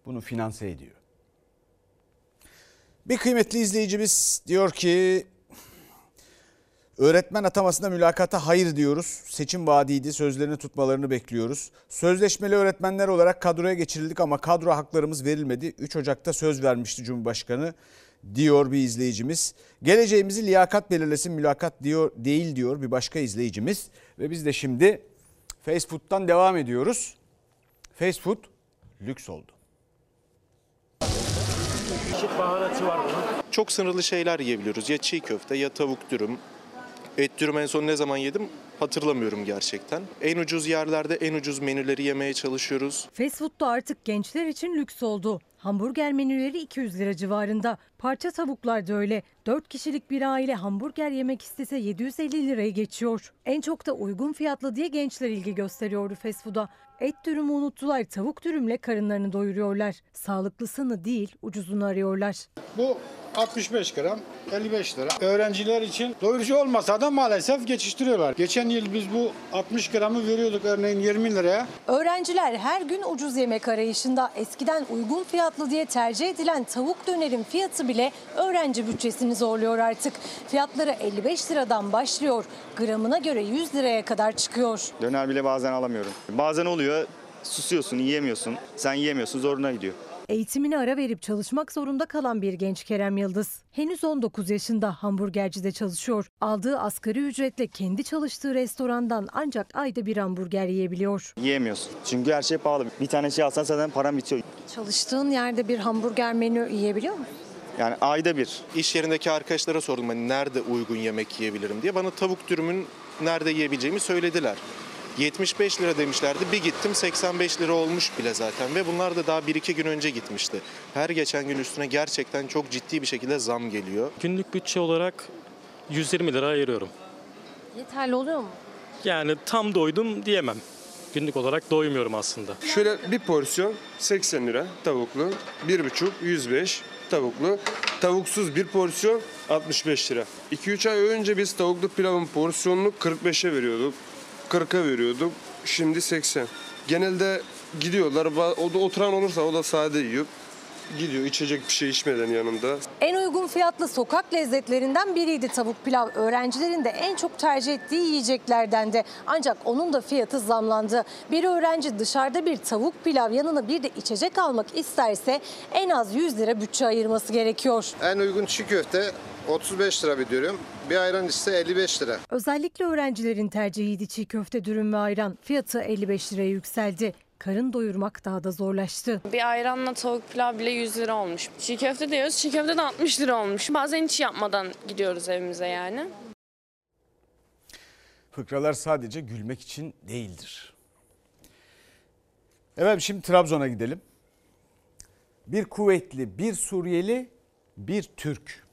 bunu finanse ediyor. Bir kıymetli izleyicimiz diyor ki öğretmen atamasında mülakata hayır diyoruz. Seçim vaadiydi sözlerini tutmalarını bekliyoruz. Sözleşmeli öğretmenler olarak kadroya geçirildik ama kadro haklarımız verilmedi. 3 Ocak'ta söz vermişti Cumhurbaşkanı diyor bir izleyicimiz. Geleceğimizi liyakat belirlesin mülakat diyor değil diyor bir başka izleyicimiz. Ve biz de şimdi fast food'dan devam ediyoruz. Fast food lüks oldu. baharatı var bunun. Çok sınırlı şeyler yiyebiliyoruz. Ya çiğ köfte ya tavuk dürüm. Et dürüm en son ne zaman yedim hatırlamıyorum gerçekten. En ucuz yerlerde en ucuz menüleri yemeye çalışıyoruz. Fast food da artık gençler için lüks oldu. Hamburger menüleri 200 lira civarında. Parça tavuklar da öyle. 4 kişilik bir aile hamburger yemek istese 750 lirayı geçiyor. En çok da uygun fiyatlı diye gençler ilgi gösteriyordu fast food'a. Et dürümü unuttular, tavuk dürümle karınlarını doyuruyorlar. Sağlıklısını değil, ucuzunu arıyorlar. Bu 65 gram 55 lira. Öğrenciler için doyurucu olmasa da maalesef geçiştiriyorlar. Geçen yıl biz bu 60 gramı veriyorduk örneğin 20 liraya. Öğrenciler her gün ucuz yemek arayışında eskiden uygun fiyatlı diye tercih edilen tavuk dönerin fiyatı bile öğrenci bütçesini zorluyor artık. Fiyatları 55 liradan başlıyor. Gramına göre 100 liraya kadar çıkıyor. Döner bile bazen alamıyorum. Bazen oluyor susuyorsun yiyemiyorsun. Sen yiyemiyorsun zoruna gidiyor. Eğitimini ara verip çalışmak zorunda kalan bir genç Kerem Yıldız. Henüz 19 yaşında hamburgercide çalışıyor. Aldığı asgari ücretle kendi çalıştığı restorandan ancak ayda bir hamburger yiyebiliyor. Yiyemiyorsun. Çünkü her şey pahalı. Bir tane şey alsan zaten param bitiyor. Çalıştığın yerde bir hamburger menü yiyebiliyor musun? Yani ayda bir. İş yerindeki arkadaşlara sordum hani nerede uygun yemek yiyebilirim diye. Bana tavuk dürümün nerede yiyebileceğimi söylediler. 75 lira demişlerdi. Bir gittim 85 lira olmuş bile zaten ve bunlar da daha 1-2 gün önce gitmişti. Her geçen gün üstüne gerçekten çok ciddi bir şekilde zam geliyor. Günlük bütçe olarak 120 lira ayırıyorum. Yeterli oluyor mu? Yani tam doydum diyemem. Günlük olarak doymuyorum aslında. Şöyle bir porsiyon 80 lira tavuklu, bir buçuk 105 tavuklu, tavuksuz bir porsiyon 65 lira. 2-3 ay önce biz tavuklu pilavın porsiyonunu 45'e veriyorduk, 40'a veriyorduk, şimdi 80. Genelde gidiyorlar, o da oturan olursa o da sade yiyor. Gidiyor içecek bir şey içmeden yanında. En uygun fiyatlı sokak lezzetlerinden biriydi tavuk pilav. Öğrencilerin de en çok tercih ettiği yiyeceklerden de. Ancak onun da fiyatı zamlandı. Bir öğrenci dışarıda bir tavuk pilav yanına bir de içecek almak isterse en az 100 lira bütçe ayırması gerekiyor. En uygun çiğ köfte 35 lira bir dürüm. Bir ayran ise 55 lira. Özellikle öğrencilerin tercihiydi çiğ köfte dürüm ve ayran. Fiyatı 55 liraya yükseldi. karın doyurmak daha da zorlaştı. Bir ayranla tavuk pilav bile 100 lira olmuş. Çiğ köfte diyoruz. Çiğ köfte de 60 lira olmuş. Bazen hiç yapmadan gidiyoruz evimize yani. Fıkralar sadece gülmek için değildir. Evet şimdi Trabzon'a gidelim. Bir kuvvetli, bir Suriyeli, bir Türk.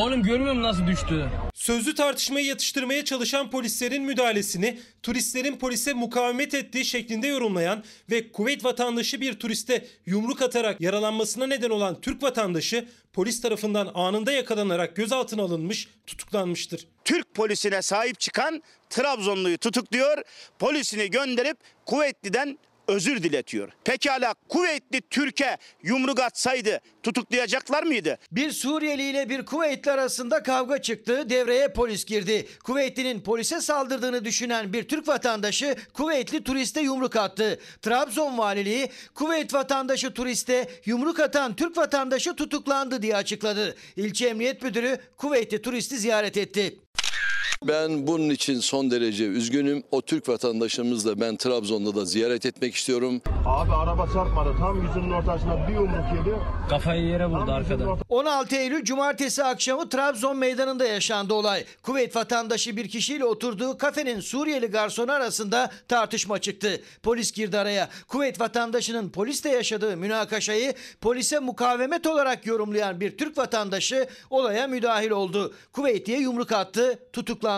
Oğlum görmüyor musun nasıl düştü? Sözlü tartışmayı yatıştırmaya çalışan polislerin müdahalesini turistlerin polise mukavemet ettiği şeklinde yorumlayan ve Kuveyt vatandaşı bir turiste yumruk atarak yaralanmasına neden olan Türk vatandaşı polis tarafından anında yakalanarak gözaltına alınmış, tutuklanmıştır. Türk polisine sahip çıkan Trabzonluyu tutukluyor, polisini gönderip Kuveytli'den özür diletiyor. Pekala Kuveytli Türkiye yumruk atsaydı tutuklayacaklar mıydı? Bir Suriyeli ile bir Kuveytli arasında kavga çıktı. Devreye polis girdi. Kuveytli'nin polise saldırdığını düşünen bir Türk vatandaşı Kuveytli turiste yumruk attı. Trabzon valiliği Kuveyt vatandaşı turiste yumruk atan Türk vatandaşı tutuklandı diye açıkladı. İlçe Emniyet Müdürü Kuveytli turisti ziyaret etti. Ben bunun için son derece üzgünüm. O Türk vatandaşımızı da ben Trabzon'da da ziyaret etmek istiyorum. Abi araba çarpmadı. Tam yüzünün ortasına bir yumruk yedi. Kafayı yere vurdu arkadan. 16 Eylül Cumartesi akşamı Trabzon meydanında yaşandı olay. Kuveyt vatandaşı bir kişiyle oturduğu kafenin Suriyeli garsonu arasında tartışma çıktı. Polis girdi araya. Kuveyt vatandaşının polisle yaşadığı münakaşayı polise mukavemet olarak yorumlayan bir Türk vatandaşı olaya müdahil oldu. Kuveytliye yumruk attı, tutuklandı.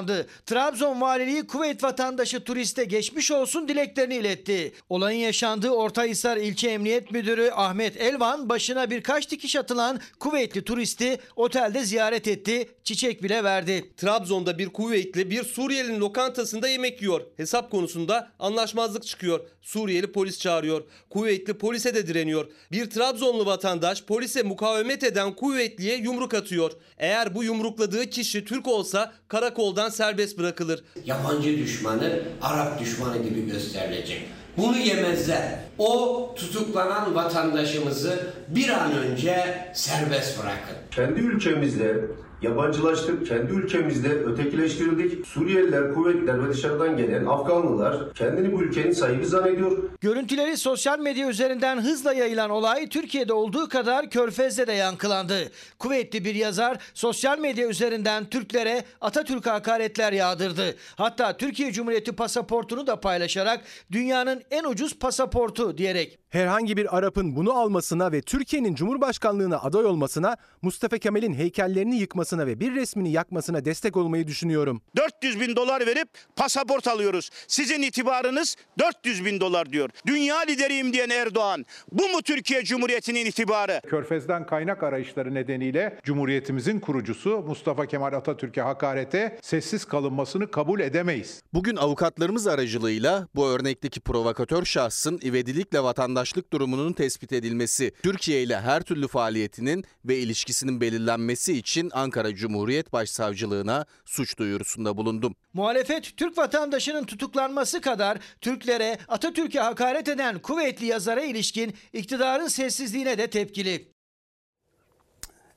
Trabzon valiliği Kuveyt vatandaşı turiste geçmiş olsun dileklerini iletti. Olayın yaşandığı Ortahisar İlçe Emniyet Müdürü Ahmet Elvan başına birkaç dikiş atılan Kuveytli turisti otelde ziyaret etti, çiçek bile verdi. Trabzon'da bir Kuveytli bir Suriyelinin lokantasında yemek yiyor. Hesap konusunda anlaşmazlık çıkıyor. Suriyeli polis çağırıyor. Kuveytli polise de direniyor. Bir Trabzonlu vatandaş polise mukavemet eden Kuveytliye yumruk atıyor. Eğer bu yumrukladığı kişi Türk olsa karakoldan serbest bırakılır. Yabancı düşmanı Arap düşmanı gibi gösterilecek. Bunu yemezler. O tutuklanan vatandaşımızı bir an önce serbest bırakın. Kendi ülkemizde yabancılaştık, kendi ülkemizde ötekileştirildik. Suriyeliler, kuvvetler ve dışarıdan gelen Afganlılar kendini bu ülkenin sahibi zannediyor. Görüntüleri sosyal medya üzerinden hızla yayılan olay Türkiye'de olduğu kadar Körfez'de de yankılandı. Kuvvetli bir yazar sosyal medya üzerinden Türklere Atatürk'e hakaretler yağdırdı. Hatta Türkiye Cumhuriyeti pasaportunu da paylaşarak dünyanın en ucuz pasaportu diyerek Herhangi bir Arap'ın bunu almasına ve Türkiye'nin Cumhurbaşkanlığına aday olmasına, Mustafa Kemal'in heykellerini yıkmasına ve bir resmini yakmasına destek olmayı düşünüyorum. 400 bin dolar verip pasaport alıyoruz. Sizin itibarınız 400 bin dolar diyor. Dünya lideriyim diyen Erdoğan. Bu mu Türkiye Cumhuriyeti'nin itibarı? Körfez'den kaynak arayışları nedeniyle Cumhuriyetimizin kurucusu Mustafa Kemal Atatürk'e hakarete sessiz kalınmasını kabul edemeyiz. Bugün avukatlarımız aracılığıyla bu örnekteki provokatör şahsın ivedilikle vatandaşlık durumunun tespit edilmesi, Türkiye ile her türlü faaliyetinin ve ilişkisinin belirlenmesi için Ankara Cumhuriyet Başsavcılığına suç duyurusunda bulundum. Muhalefet Türk vatandaşının tutuklanması kadar Türklere Atatürk'e hakaret eden kuvvetli yazara ilişkin iktidarın sessizliğine de tepkili.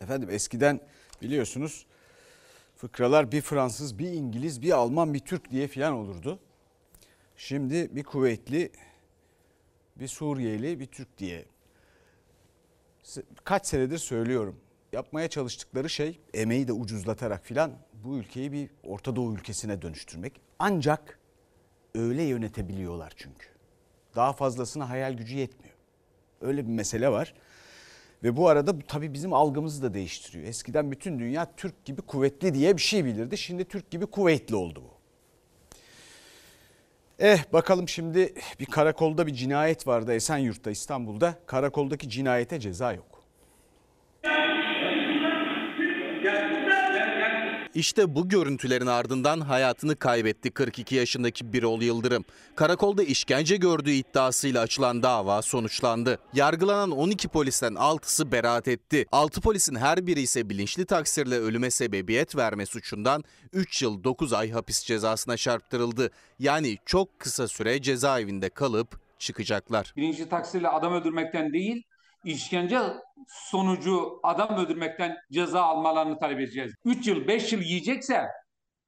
Efendim eskiden biliyorsunuz fıkralar bir Fransız, bir İngiliz, bir Alman, bir Türk diye filan olurdu. Şimdi bir kuvvetli, bir Suriyeli, bir Türk diye. Kaç senedir söylüyorum. Yapmaya çalıştıkları şey emeği de ucuzlatarak filan bu ülkeyi bir Orta Doğu ülkesine dönüştürmek. Ancak öyle yönetebiliyorlar çünkü. Daha fazlasına hayal gücü yetmiyor. Öyle bir mesele var. Ve bu arada bu tabii bizim algımızı da değiştiriyor. Eskiden bütün dünya Türk gibi kuvvetli diye bir şey bilirdi. Şimdi Türk gibi kuvvetli oldu bu. Eh bakalım şimdi bir karakolda bir cinayet vardı Esenyurt'ta İstanbul'da. Karakoldaki cinayete ceza yok. İşte bu görüntülerin ardından hayatını kaybetti 42 yaşındaki Birol Yıldırım. Karakolda işkence gördüğü iddiasıyla açılan dava sonuçlandı. Yargılanan 12 polisten 6'sı beraat etti. 6 polisin her biri ise bilinçli taksirle ölüme sebebiyet verme suçundan 3 yıl 9 ay hapis cezasına çarptırıldı. Yani çok kısa süre cezaevinde kalıp çıkacaklar. Birinci taksirle adam öldürmekten değil, işkence sonucu adam öldürmekten ceza almalarını talep edeceğiz. 3 yıl 5 yıl yiyecekse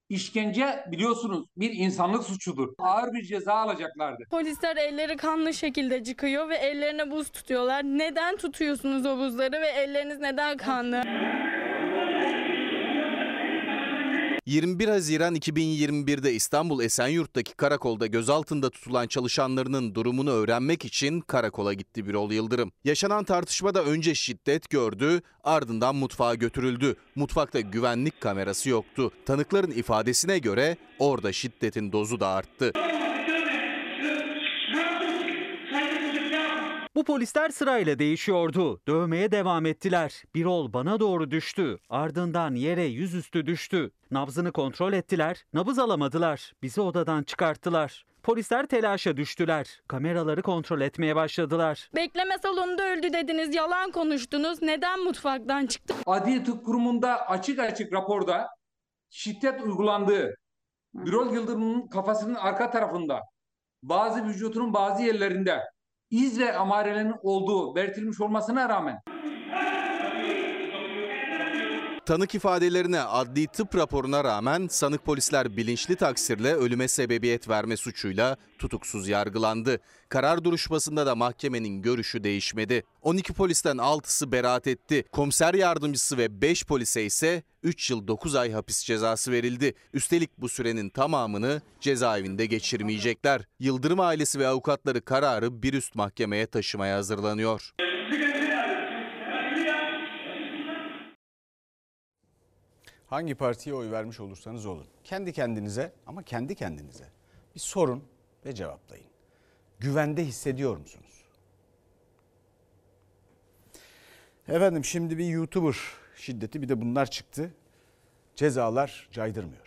İşkence biliyorsunuz bir insanlık suçudur. Ağır bir ceza alacaklardı. Polisler elleri kanlı şekilde çıkıyor ve ellerine buz tutuyorlar. Neden tutuyorsunuz o buzları ve elleriniz neden kanlı? 21 Haziran 2021'de İstanbul Esenyurt'taki karakolda gözaltında tutulan çalışanlarının durumunu öğrenmek için karakola gitti Birol Yıldırım. Yaşanan tartışmada önce şiddet gördü, ardından mutfağa götürüldü. Mutfakta güvenlik kamerası yoktu. Tanıkların ifadesine göre orada şiddetin dozu da arttı. Bu polisler sırayla değişiyordu. Dövmeye devam ettiler. Birol bana doğru düştü. Ardından yere yüzüstü düştü. Nabzını kontrol ettiler. Nabız alamadılar. Bizi odadan çıkarttılar. Polisler telaşa düştüler. Kameraları kontrol etmeye başladılar. Bekleme salonunda öldü dediniz, yalan konuştunuz. Neden mutfaktan çıktı? Adli Tıp Kurumu'nda açık açık raporda şiddet uygulandığı, Birol Yıldırım'ın kafasının arka tarafında, bazı vücutunun bazı yerlerinde iz ve amarelerin olduğu belirtilmiş olmasına rağmen Tanık ifadelerine adli tıp raporuna rağmen sanık polisler bilinçli taksirle ölüme sebebiyet verme suçuyla tutuksuz yargılandı. Karar duruşmasında da mahkemenin görüşü değişmedi. 12 polisten 6'sı beraat etti. Komiser yardımcısı ve 5 polise ise 3 yıl 9 ay hapis cezası verildi. Üstelik bu sürenin tamamını cezaevinde geçirmeyecekler. Yıldırım ailesi ve avukatları kararı bir üst mahkemeye taşımaya hazırlanıyor. Hangi partiye oy vermiş olursanız olun. Kendi kendinize ama kendi kendinize bir sorun ve cevaplayın. Güvende hissediyor musunuz? Efendim şimdi bir YouTuber şiddeti bir de bunlar çıktı. Cezalar caydırmıyor.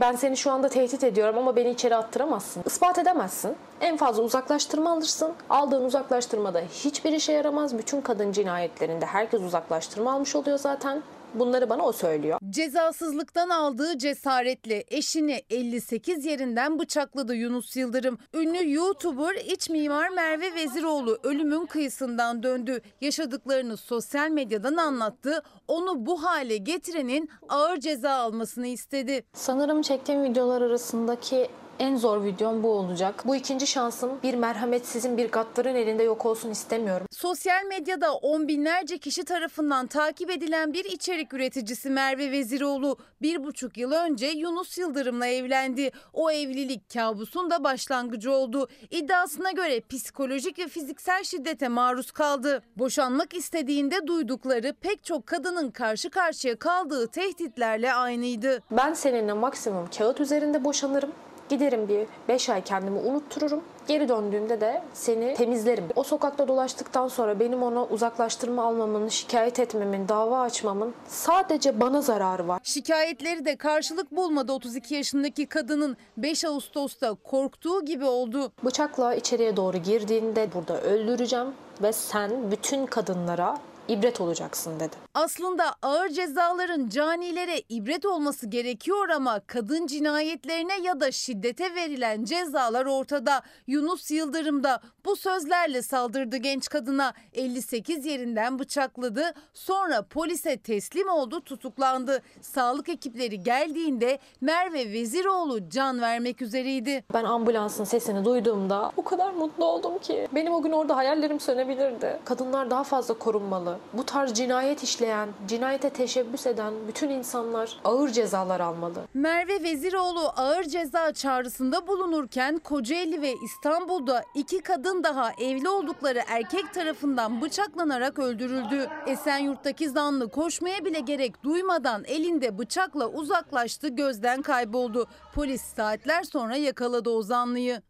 Ben seni şu anda tehdit ediyorum ama beni içeri attıramazsın. Ispat edemezsin. En fazla uzaklaştırma alırsın. Aldığın uzaklaştırmada hiçbir işe yaramaz. Bütün kadın cinayetlerinde herkes uzaklaştırma almış oluyor zaten. Bunları bana o söylüyor. Cezasızlıktan aldığı cesaretle eşini 58 yerinden bıçakladı Yunus Yıldırım. Ünlü YouTuber iç mimar Merve Veziroğlu ölümün kıyısından döndü. Yaşadıklarını sosyal medyadan anlattı. Onu bu hale getirenin ağır ceza almasını istedi. Sanırım çektiğim videolar arasındaki en zor videom bu olacak. Bu ikinci şansım bir merhametsizin bir gaddarın elinde yok olsun istemiyorum. Sosyal medyada on binlerce kişi tarafından takip edilen bir içerik üreticisi Merve Veziroğlu bir buçuk yıl önce Yunus Yıldırım'la evlendi. O evlilik kabusun da başlangıcı oldu. İddiasına göre psikolojik ve fiziksel şiddete maruz kaldı. Boşanmak istediğinde duydukları pek çok kadının karşı karşıya kaldığı tehditlerle aynıydı. Ben seninle maksimum kağıt üzerinde boşanırım. Giderim bir 5 ay kendimi unuttururum. Geri döndüğümde de seni temizlerim. O sokakta dolaştıktan sonra benim ona uzaklaştırma almamın, şikayet etmemin, dava açmamın sadece bana zararı var. Şikayetleri de karşılık bulmadı 32 yaşındaki kadının 5 Ağustos'ta korktuğu gibi oldu. Bıçakla içeriye doğru girdiğinde burada öldüreceğim ve sen bütün kadınlara ibret olacaksın dedi. Aslında ağır cezaların canilere ibret olması gerekiyor ama kadın cinayetlerine ya da şiddete verilen cezalar ortada. Yunus Yıldırım da bu sözlerle saldırdı genç kadına. 58 yerinden bıçakladı. Sonra polise teslim oldu, tutuklandı. Sağlık ekipleri geldiğinde Merve Veziroğlu can vermek üzereydi. Ben ambulansın sesini duyduğumda o kadar mutlu oldum ki. Benim o gün orada hayallerim sönebilirdi. Kadınlar daha fazla korunmalı. Bu tarz cinayet işleyen, cinayete teşebbüs eden bütün insanlar ağır cezalar almalı. Merve Veziroğlu ağır ceza çağrısında bulunurken Kocaeli ve İstanbul'da iki kadın daha evli oldukları erkek tarafından bıçaklanarak öldürüldü. Esenyurt'taki zanlı koşmaya bile gerek duymadan elinde bıçakla uzaklaştı gözden kayboldu. Polis saatler sonra yakaladı o zanlıyı.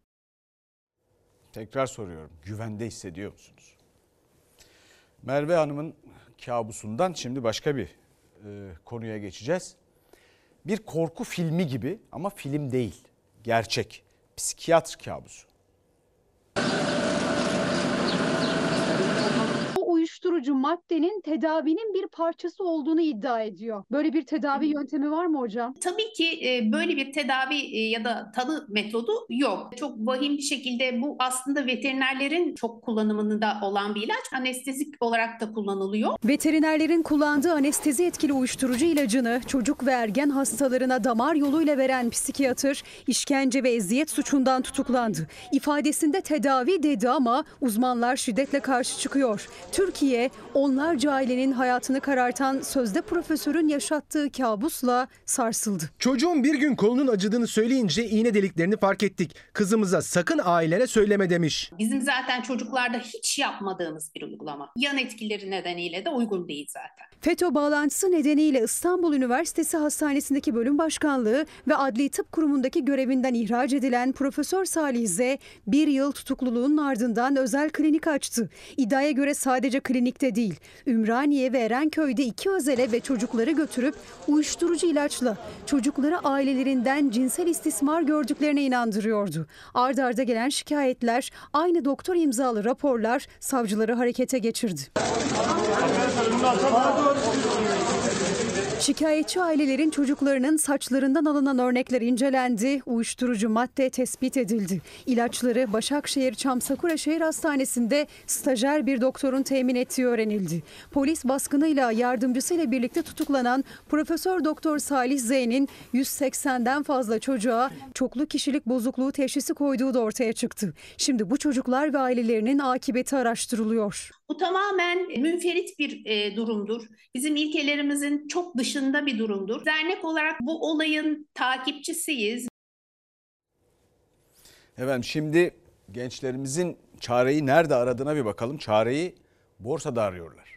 Tekrar soruyorum. Güvende hissediyor musunuz? Merve Hanım'ın kabusundan şimdi başka bir e, konuya geçeceğiz. Bir korku filmi gibi ama film değil. Gerçek. Psikiyatr kabusu. O uyuşturucu maddenin tedavinin bir parçası olduğunu iddia ediyor. Böyle bir tedavi yöntemi var mı hocam? Tabii ki e, böyle bir tedavi e, ya da tanı metodu yok. Çok vahim bir şekilde bu aslında veterinerlerin çok kullanımında olan bir ilaç. Anestezik olarak da kullanılıyor. Veterinerlerin kullandığı anestezi etkili uyuşturucu ilacını çocuk ve ergen hastalarına damar yoluyla veren psikiyatır işkence ve eziyet suçundan tutuklandı. İfadesinde tedavi dedi ama uzmanlar şiddetle karşı çıkıyor. Türkiye onlarca ailenin hayatını karartan sözde profesörün yaşattığı kabusla sarsıldı. Çocuğun bir gün kolunun acıdığını söyleyince iğne deliklerini fark ettik. Kızımıza sakın ailene söyleme demiş. Bizim zaten çocuklarda hiç yapmadığımız bir uygulama. Yan etkileri nedeniyle de uygun değil zaten. FETÖ bağlantısı nedeniyle İstanbul Üniversitesi Hastanesi'ndeki bölüm başkanlığı ve Adli Tıp Kurumu'ndaki görevinden ihraç edilen Profesör Salih Z bir yıl tutukluluğunun ardından özel klinik açtı. İddiaya göre sadece klinikte değil, Ümraniye ve Erenköy'de iki özele ve çocukları götürüp uyuşturucu ilaçla çocukları ailelerinden cinsel istismar gördüklerine inandırıyordu. Arda arda gelen şikayetler, aynı doktor imzalı raporlar savcıları harekete geçirdi. Şikayetçi ailelerin çocuklarının saçlarından alınan örnekler incelendi, uyuşturucu madde tespit edildi. İlaçları Başakşehir Çamsakura Şehir Hastanesi'nde stajyer bir doktorun temin ettiği öğrenildi. Polis baskınıyla yardımcısıyla birlikte tutuklanan Profesör Doktor Salih Z'nin 180'den fazla çocuğa çoklu kişilik bozukluğu teşhisi koyduğu da ortaya çıktı. Şimdi bu çocuklar ve ailelerinin akıbeti araştırılıyor. Bu tamamen münferit bir e, durumdur. Bizim ilkelerimizin çok dışında bir durumdur. Dernek olarak bu olayın takipçisiyiz. Efendim şimdi gençlerimizin çareyi nerede aradığına bir bakalım. Çareyi borsada arıyorlar.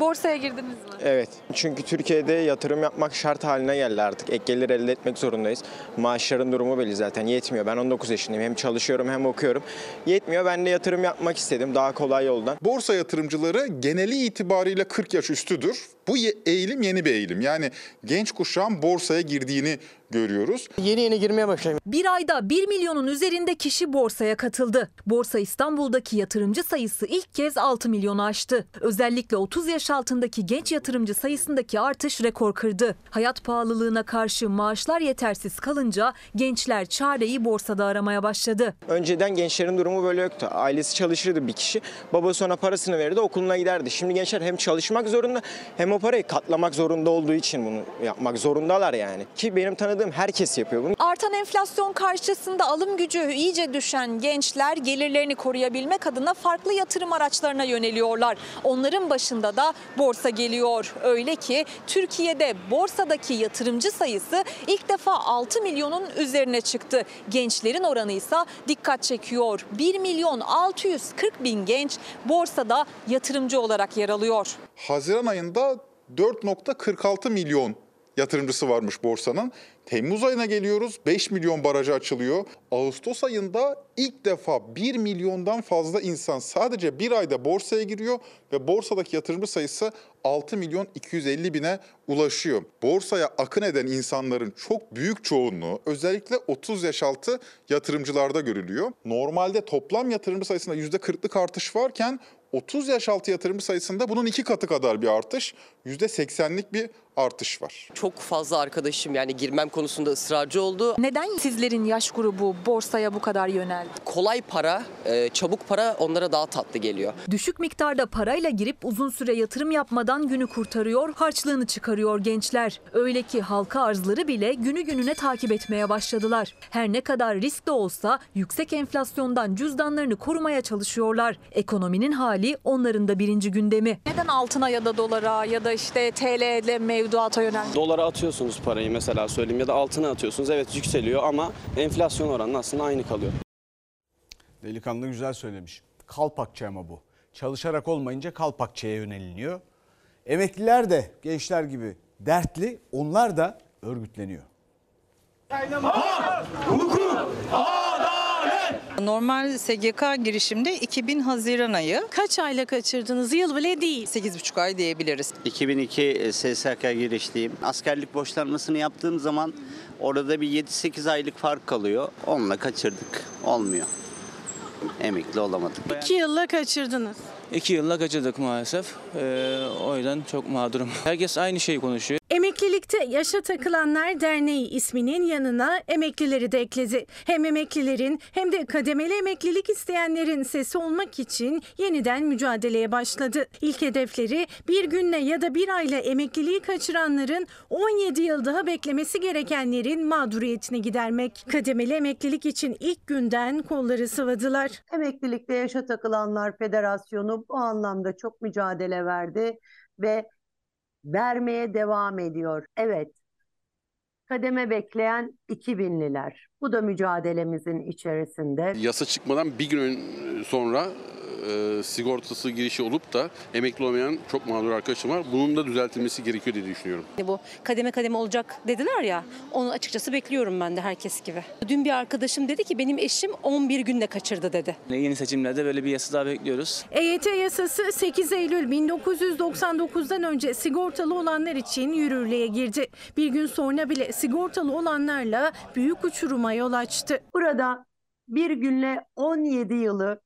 Borsaya girdiniz mi? Evet. Çünkü Türkiye'de yatırım yapmak şart haline geldi artık. Ek gelir elde etmek zorundayız. Maaşların durumu belli zaten. Yetmiyor. Ben 19 yaşındayım. Hem çalışıyorum hem okuyorum. Yetmiyor. Ben de yatırım yapmak istedim. Daha kolay yoldan. Borsa yatırımcıları geneli itibariyle 40 yaş üstüdür. Bu eğilim yeni bir eğilim. Yani genç kuşağın borsaya girdiğini görüyoruz. Yeni yeni girmeye başlayayım. Bir ayda 1 milyonun üzerinde kişi borsaya katıldı. Borsa İstanbul'daki yatırımcı sayısı ilk kez 6 milyonu aştı. Özellikle 30 yaş altındaki genç yatırımcı sayısındaki artış rekor kırdı. Hayat pahalılığına karşı maaşlar yetersiz kalınca gençler çareyi borsada aramaya başladı. Önceden gençlerin durumu böyle yoktu. Ailesi çalışırdı bir kişi. Babası ona parasını verirdi okuluna giderdi. Şimdi gençler hem çalışmak zorunda hem o parayı katlamak zorunda olduğu için bunu yapmak zorundalar yani. Ki benim tanıdığım herkes yapıyor bunu. Artan enflasyon karşısında alım gücü iyice düşen gençler gelirlerini koruyabilmek adına farklı yatırım araçlarına yöneliyorlar. Onların başında da borsa geliyor. Öyle ki Türkiye'de borsadaki yatırımcı sayısı ilk defa 6 milyonun üzerine çıktı. Gençlerin oranı ise dikkat çekiyor. 1 milyon 640 bin genç borsada yatırımcı olarak yer alıyor. Haziran ayında 4.46 milyon yatırımcısı varmış borsanın. Temmuz ayına geliyoruz 5 milyon barajı açılıyor. Ağustos ayında ilk defa 1 milyondan fazla insan sadece bir ayda borsaya giriyor ve borsadaki yatırımcı sayısı 6 milyon 250 bine ulaşıyor. Borsaya akın eden insanların çok büyük çoğunluğu özellikle 30 yaş altı yatırımcılarda görülüyor. Normalde toplam yatırımcı sayısında %40'lık artış varken 30 yaş altı yatırımcı sayısında bunun iki katı kadar bir artış, %80'lik bir artış var. Çok fazla arkadaşım yani girmem konusunda ısrarcı oldu. Neden sizlerin yaş grubu borsaya bu kadar yöneldi? Kolay para, e, çabuk para onlara daha tatlı geliyor. Düşük miktarda parayla girip uzun süre yatırım yapmadan günü kurtarıyor, harçlığını çıkarıyor gençler. Öyle ki halka arzları bile günü gününe takip etmeye başladılar. Her ne kadar risk de olsa yüksek enflasyondan cüzdanlarını korumaya çalışıyorlar. Ekonominin hali onların da birinci gündemi. Neden altına ya da dolara ya da işte TL'de mevduata yöneldi? Dolara atıyorsunuz parayı mesela söyleyeyim ya da altına atıyorsunuz. Evet yükseliyor ama enflasyon oranı aslında aynı kalıyor. Delikanlı güzel söylemiş. Kalpakçı ama bu. Çalışarak olmayınca kalpakçıya yöneliniyor. Emekliler de gençler gibi dertli, onlar da örgütleniyor. Normal SGK girişimde 2000 Haziran ayı. Kaç ayla kaçırdınız? Yıl bile değil. 8,5 ay diyebiliriz. 2002 SSK girişliyim. Askerlik borçlanmasını yaptığım zaman orada bir 7-8 aylık fark kalıyor. Onunla kaçırdık. Olmuyor. emekli olamadık. İki yılla kaçırdınız. İki yılla kaçırdık maalesef. Ee, o yüzden çok mağdurum. Herkes aynı şeyi konuşuyor. Emeklilikte Yaşa Takılanlar Derneği isminin yanına emeklileri de ekledi. Hem emeklilerin hem de kademeli emeklilik isteyenlerin sesi olmak için yeniden mücadeleye başladı. İlk hedefleri bir günle ya da bir ayla emekliliği kaçıranların 17 yıl daha beklemesi gerekenlerin mağduriyetini gidermek. Kademeli emeklilik için ilk günden kolları sıvadılar. Emeklilikte Yaşa Takılanlar Federasyonu bu anlamda çok mücadele verdi ve vermeye devam ediyor. Evet, kademe bekleyen 2000'liler. Bu da mücadelemizin içerisinde. Yasa çıkmadan bir gün sonra e, sigortası girişi olup da emekli olmayan çok mağdur arkadaşım var. Bunun da düzeltilmesi gerekiyor diye düşünüyorum. Bu kademe kademe olacak dediler ya. Onu açıkçası bekliyorum ben de herkes gibi. Dün bir arkadaşım dedi ki benim eşim 11 günde kaçırdı dedi. Yeni seçimlerde böyle bir yasa daha bekliyoruz. EYT yasası 8 Eylül 1999'dan önce sigortalı olanlar için yürürlüğe girdi. Bir gün sonra bile sigortalı olanlarla büyük uçuruma yol açtı. Burada bir günle 17 yılı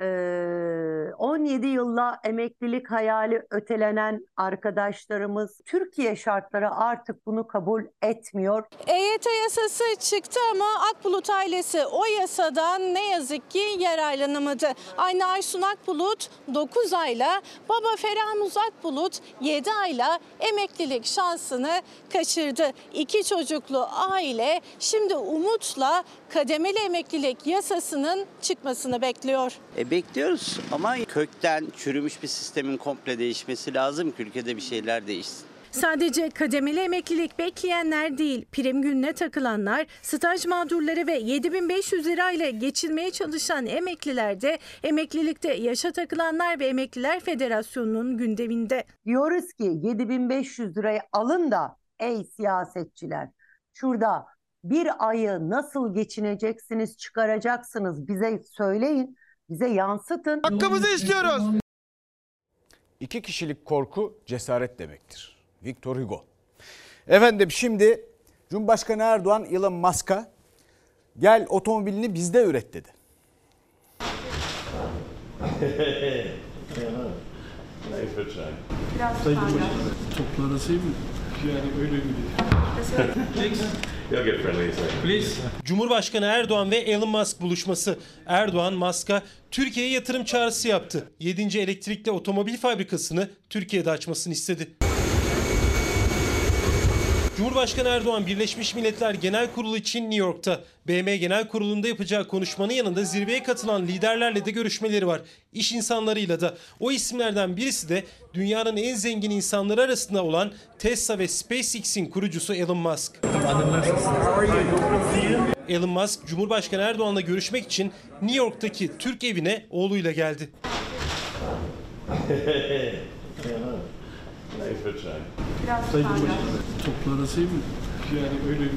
eee, 17 yılla emeklilik hayali ötelenen arkadaşlarımız Türkiye şartları artık bunu kabul etmiyor. EYT yasası çıktı ama Akbulut ailesi o yasadan ne yazık ki yararlanamadı. Aynı Aysun Akbulut 9 ayla, baba Ferhan Akbulut 7 ayla emeklilik şansını kaçırdı. İki çocuklu aile şimdi umutla kademeli emeklilik yasasının çıkmasını bekliyor. E bekliyoruz ama kökten çürümüş bir sistemin komple değişmesi lazım ki ülkede bir şeyler değişsin. Sadece kademeli emeklilik bekleyenler değil, prim gününe takılanlar, staj mağdurları ve 7500 lirayla geçinmeye çalışan emekliler de emeklilikte yaşa takılanlar ve Emekliler Federasyonu'nun gündeminde. Diyoruz ki 7500 lirayı alın da ey siyasetçiler şurada bir ayı nasıl geçineceksiniz çıkaracaksınız bize söyleyin bize yansıtın. Hakkımızı istiyoruz. İki kişilik korku cesaret demektir. Victor Hugo. Efendim şimdi Cumhurbaşkanı Erdoğan Elon Musk'a gel otomobilini bizde üret dedi. Toplu arasayım mı? Yani öyle mi You'll get friendly Please. Cumhurbaşkanı Erdoğan ve Elon Musk buluşması. Erdoğan Musk'a Türkiye'ye yatırım çağrısı yaptı. 7. elektrikli otomobil fabrikasını Türkiye'de açmasını istedi. Cumhurbaşkanı Erdoğan Birleşmiş Milletler Genel Kurulu için New York'ta. BM Genel Kurulu'nda yapacağı konuşmanın yanında zirveye katılan liderlerle de görüşmeleri var. İş insanlarıyla da. O isimlerden birisi de dünyanın en zengin insanları arasında olan Tesla ve SpaceX'in kurucusu Elon Musk. Elon Musk, Cumhurbaşkanı Erdoğan'la görüşmek için New York'taki Türk evine oğluyla geldi. Toplu arasayım mı? Yani öyle mi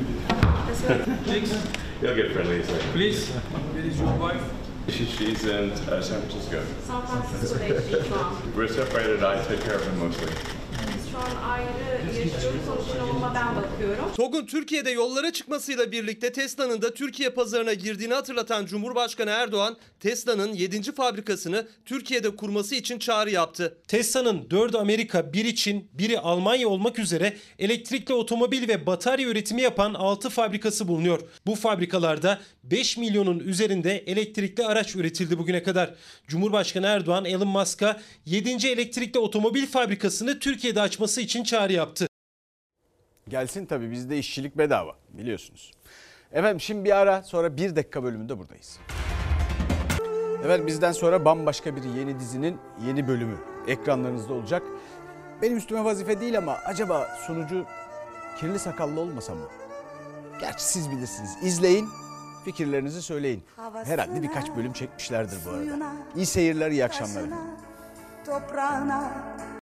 You'll get friendly Please. Where is your wife? She, she's in uh, San Francisco. San Francisco'da yaşıyor şu. We're separated. I take care of him mostly. Şu an ayrı yaşıyoruz. Onun için oğluma ben bakıyorum. TOG'un Türkiye'de yollara çıkmasıyla birlikte Tesla'nın da Türkiye pazarına girdiğini hatırlatan Cumhurbaşkanı Erdoğan, Tesla'nın 7. fabrikasını Türkiye'de kurması için çağrı yaptı. Tesla'nın 4'ü Amerika, biri Çin, biri Almanya olmak üzere elektrikli otomobil ve batarya üretimi yapan 6 fabrikası bulunuyor. Bu fabrikalarda 5 milyonun üzerinde elektrikli araç üretildi bugüne kadar. Cumhurbaşkanı Erdoğan, Elon Musk'a 7. elektrikli otomobil fabrikasını Türkiye'de açması için çağrı yaptı. Gelsin tabii bizde işçilik bedava biliyorsunuz. Efendim şimdi bir ara sonra bir dakika bölümünde buradayız. Evet bizden sonra bambaşka bir yeni dizinin yeni bölümü ekranlarınızda olacak. Benim üstüme vazife değil ama acaba sunucu kirli sakallı olmasa mı? Gerçi siz bilirsiniz. İzleyin, fikirlerinizi söyleyin. Herhalde birkaç bölüm çekmişlerdir bu arada. İyi seyirler, iyi akşamlar. toprağına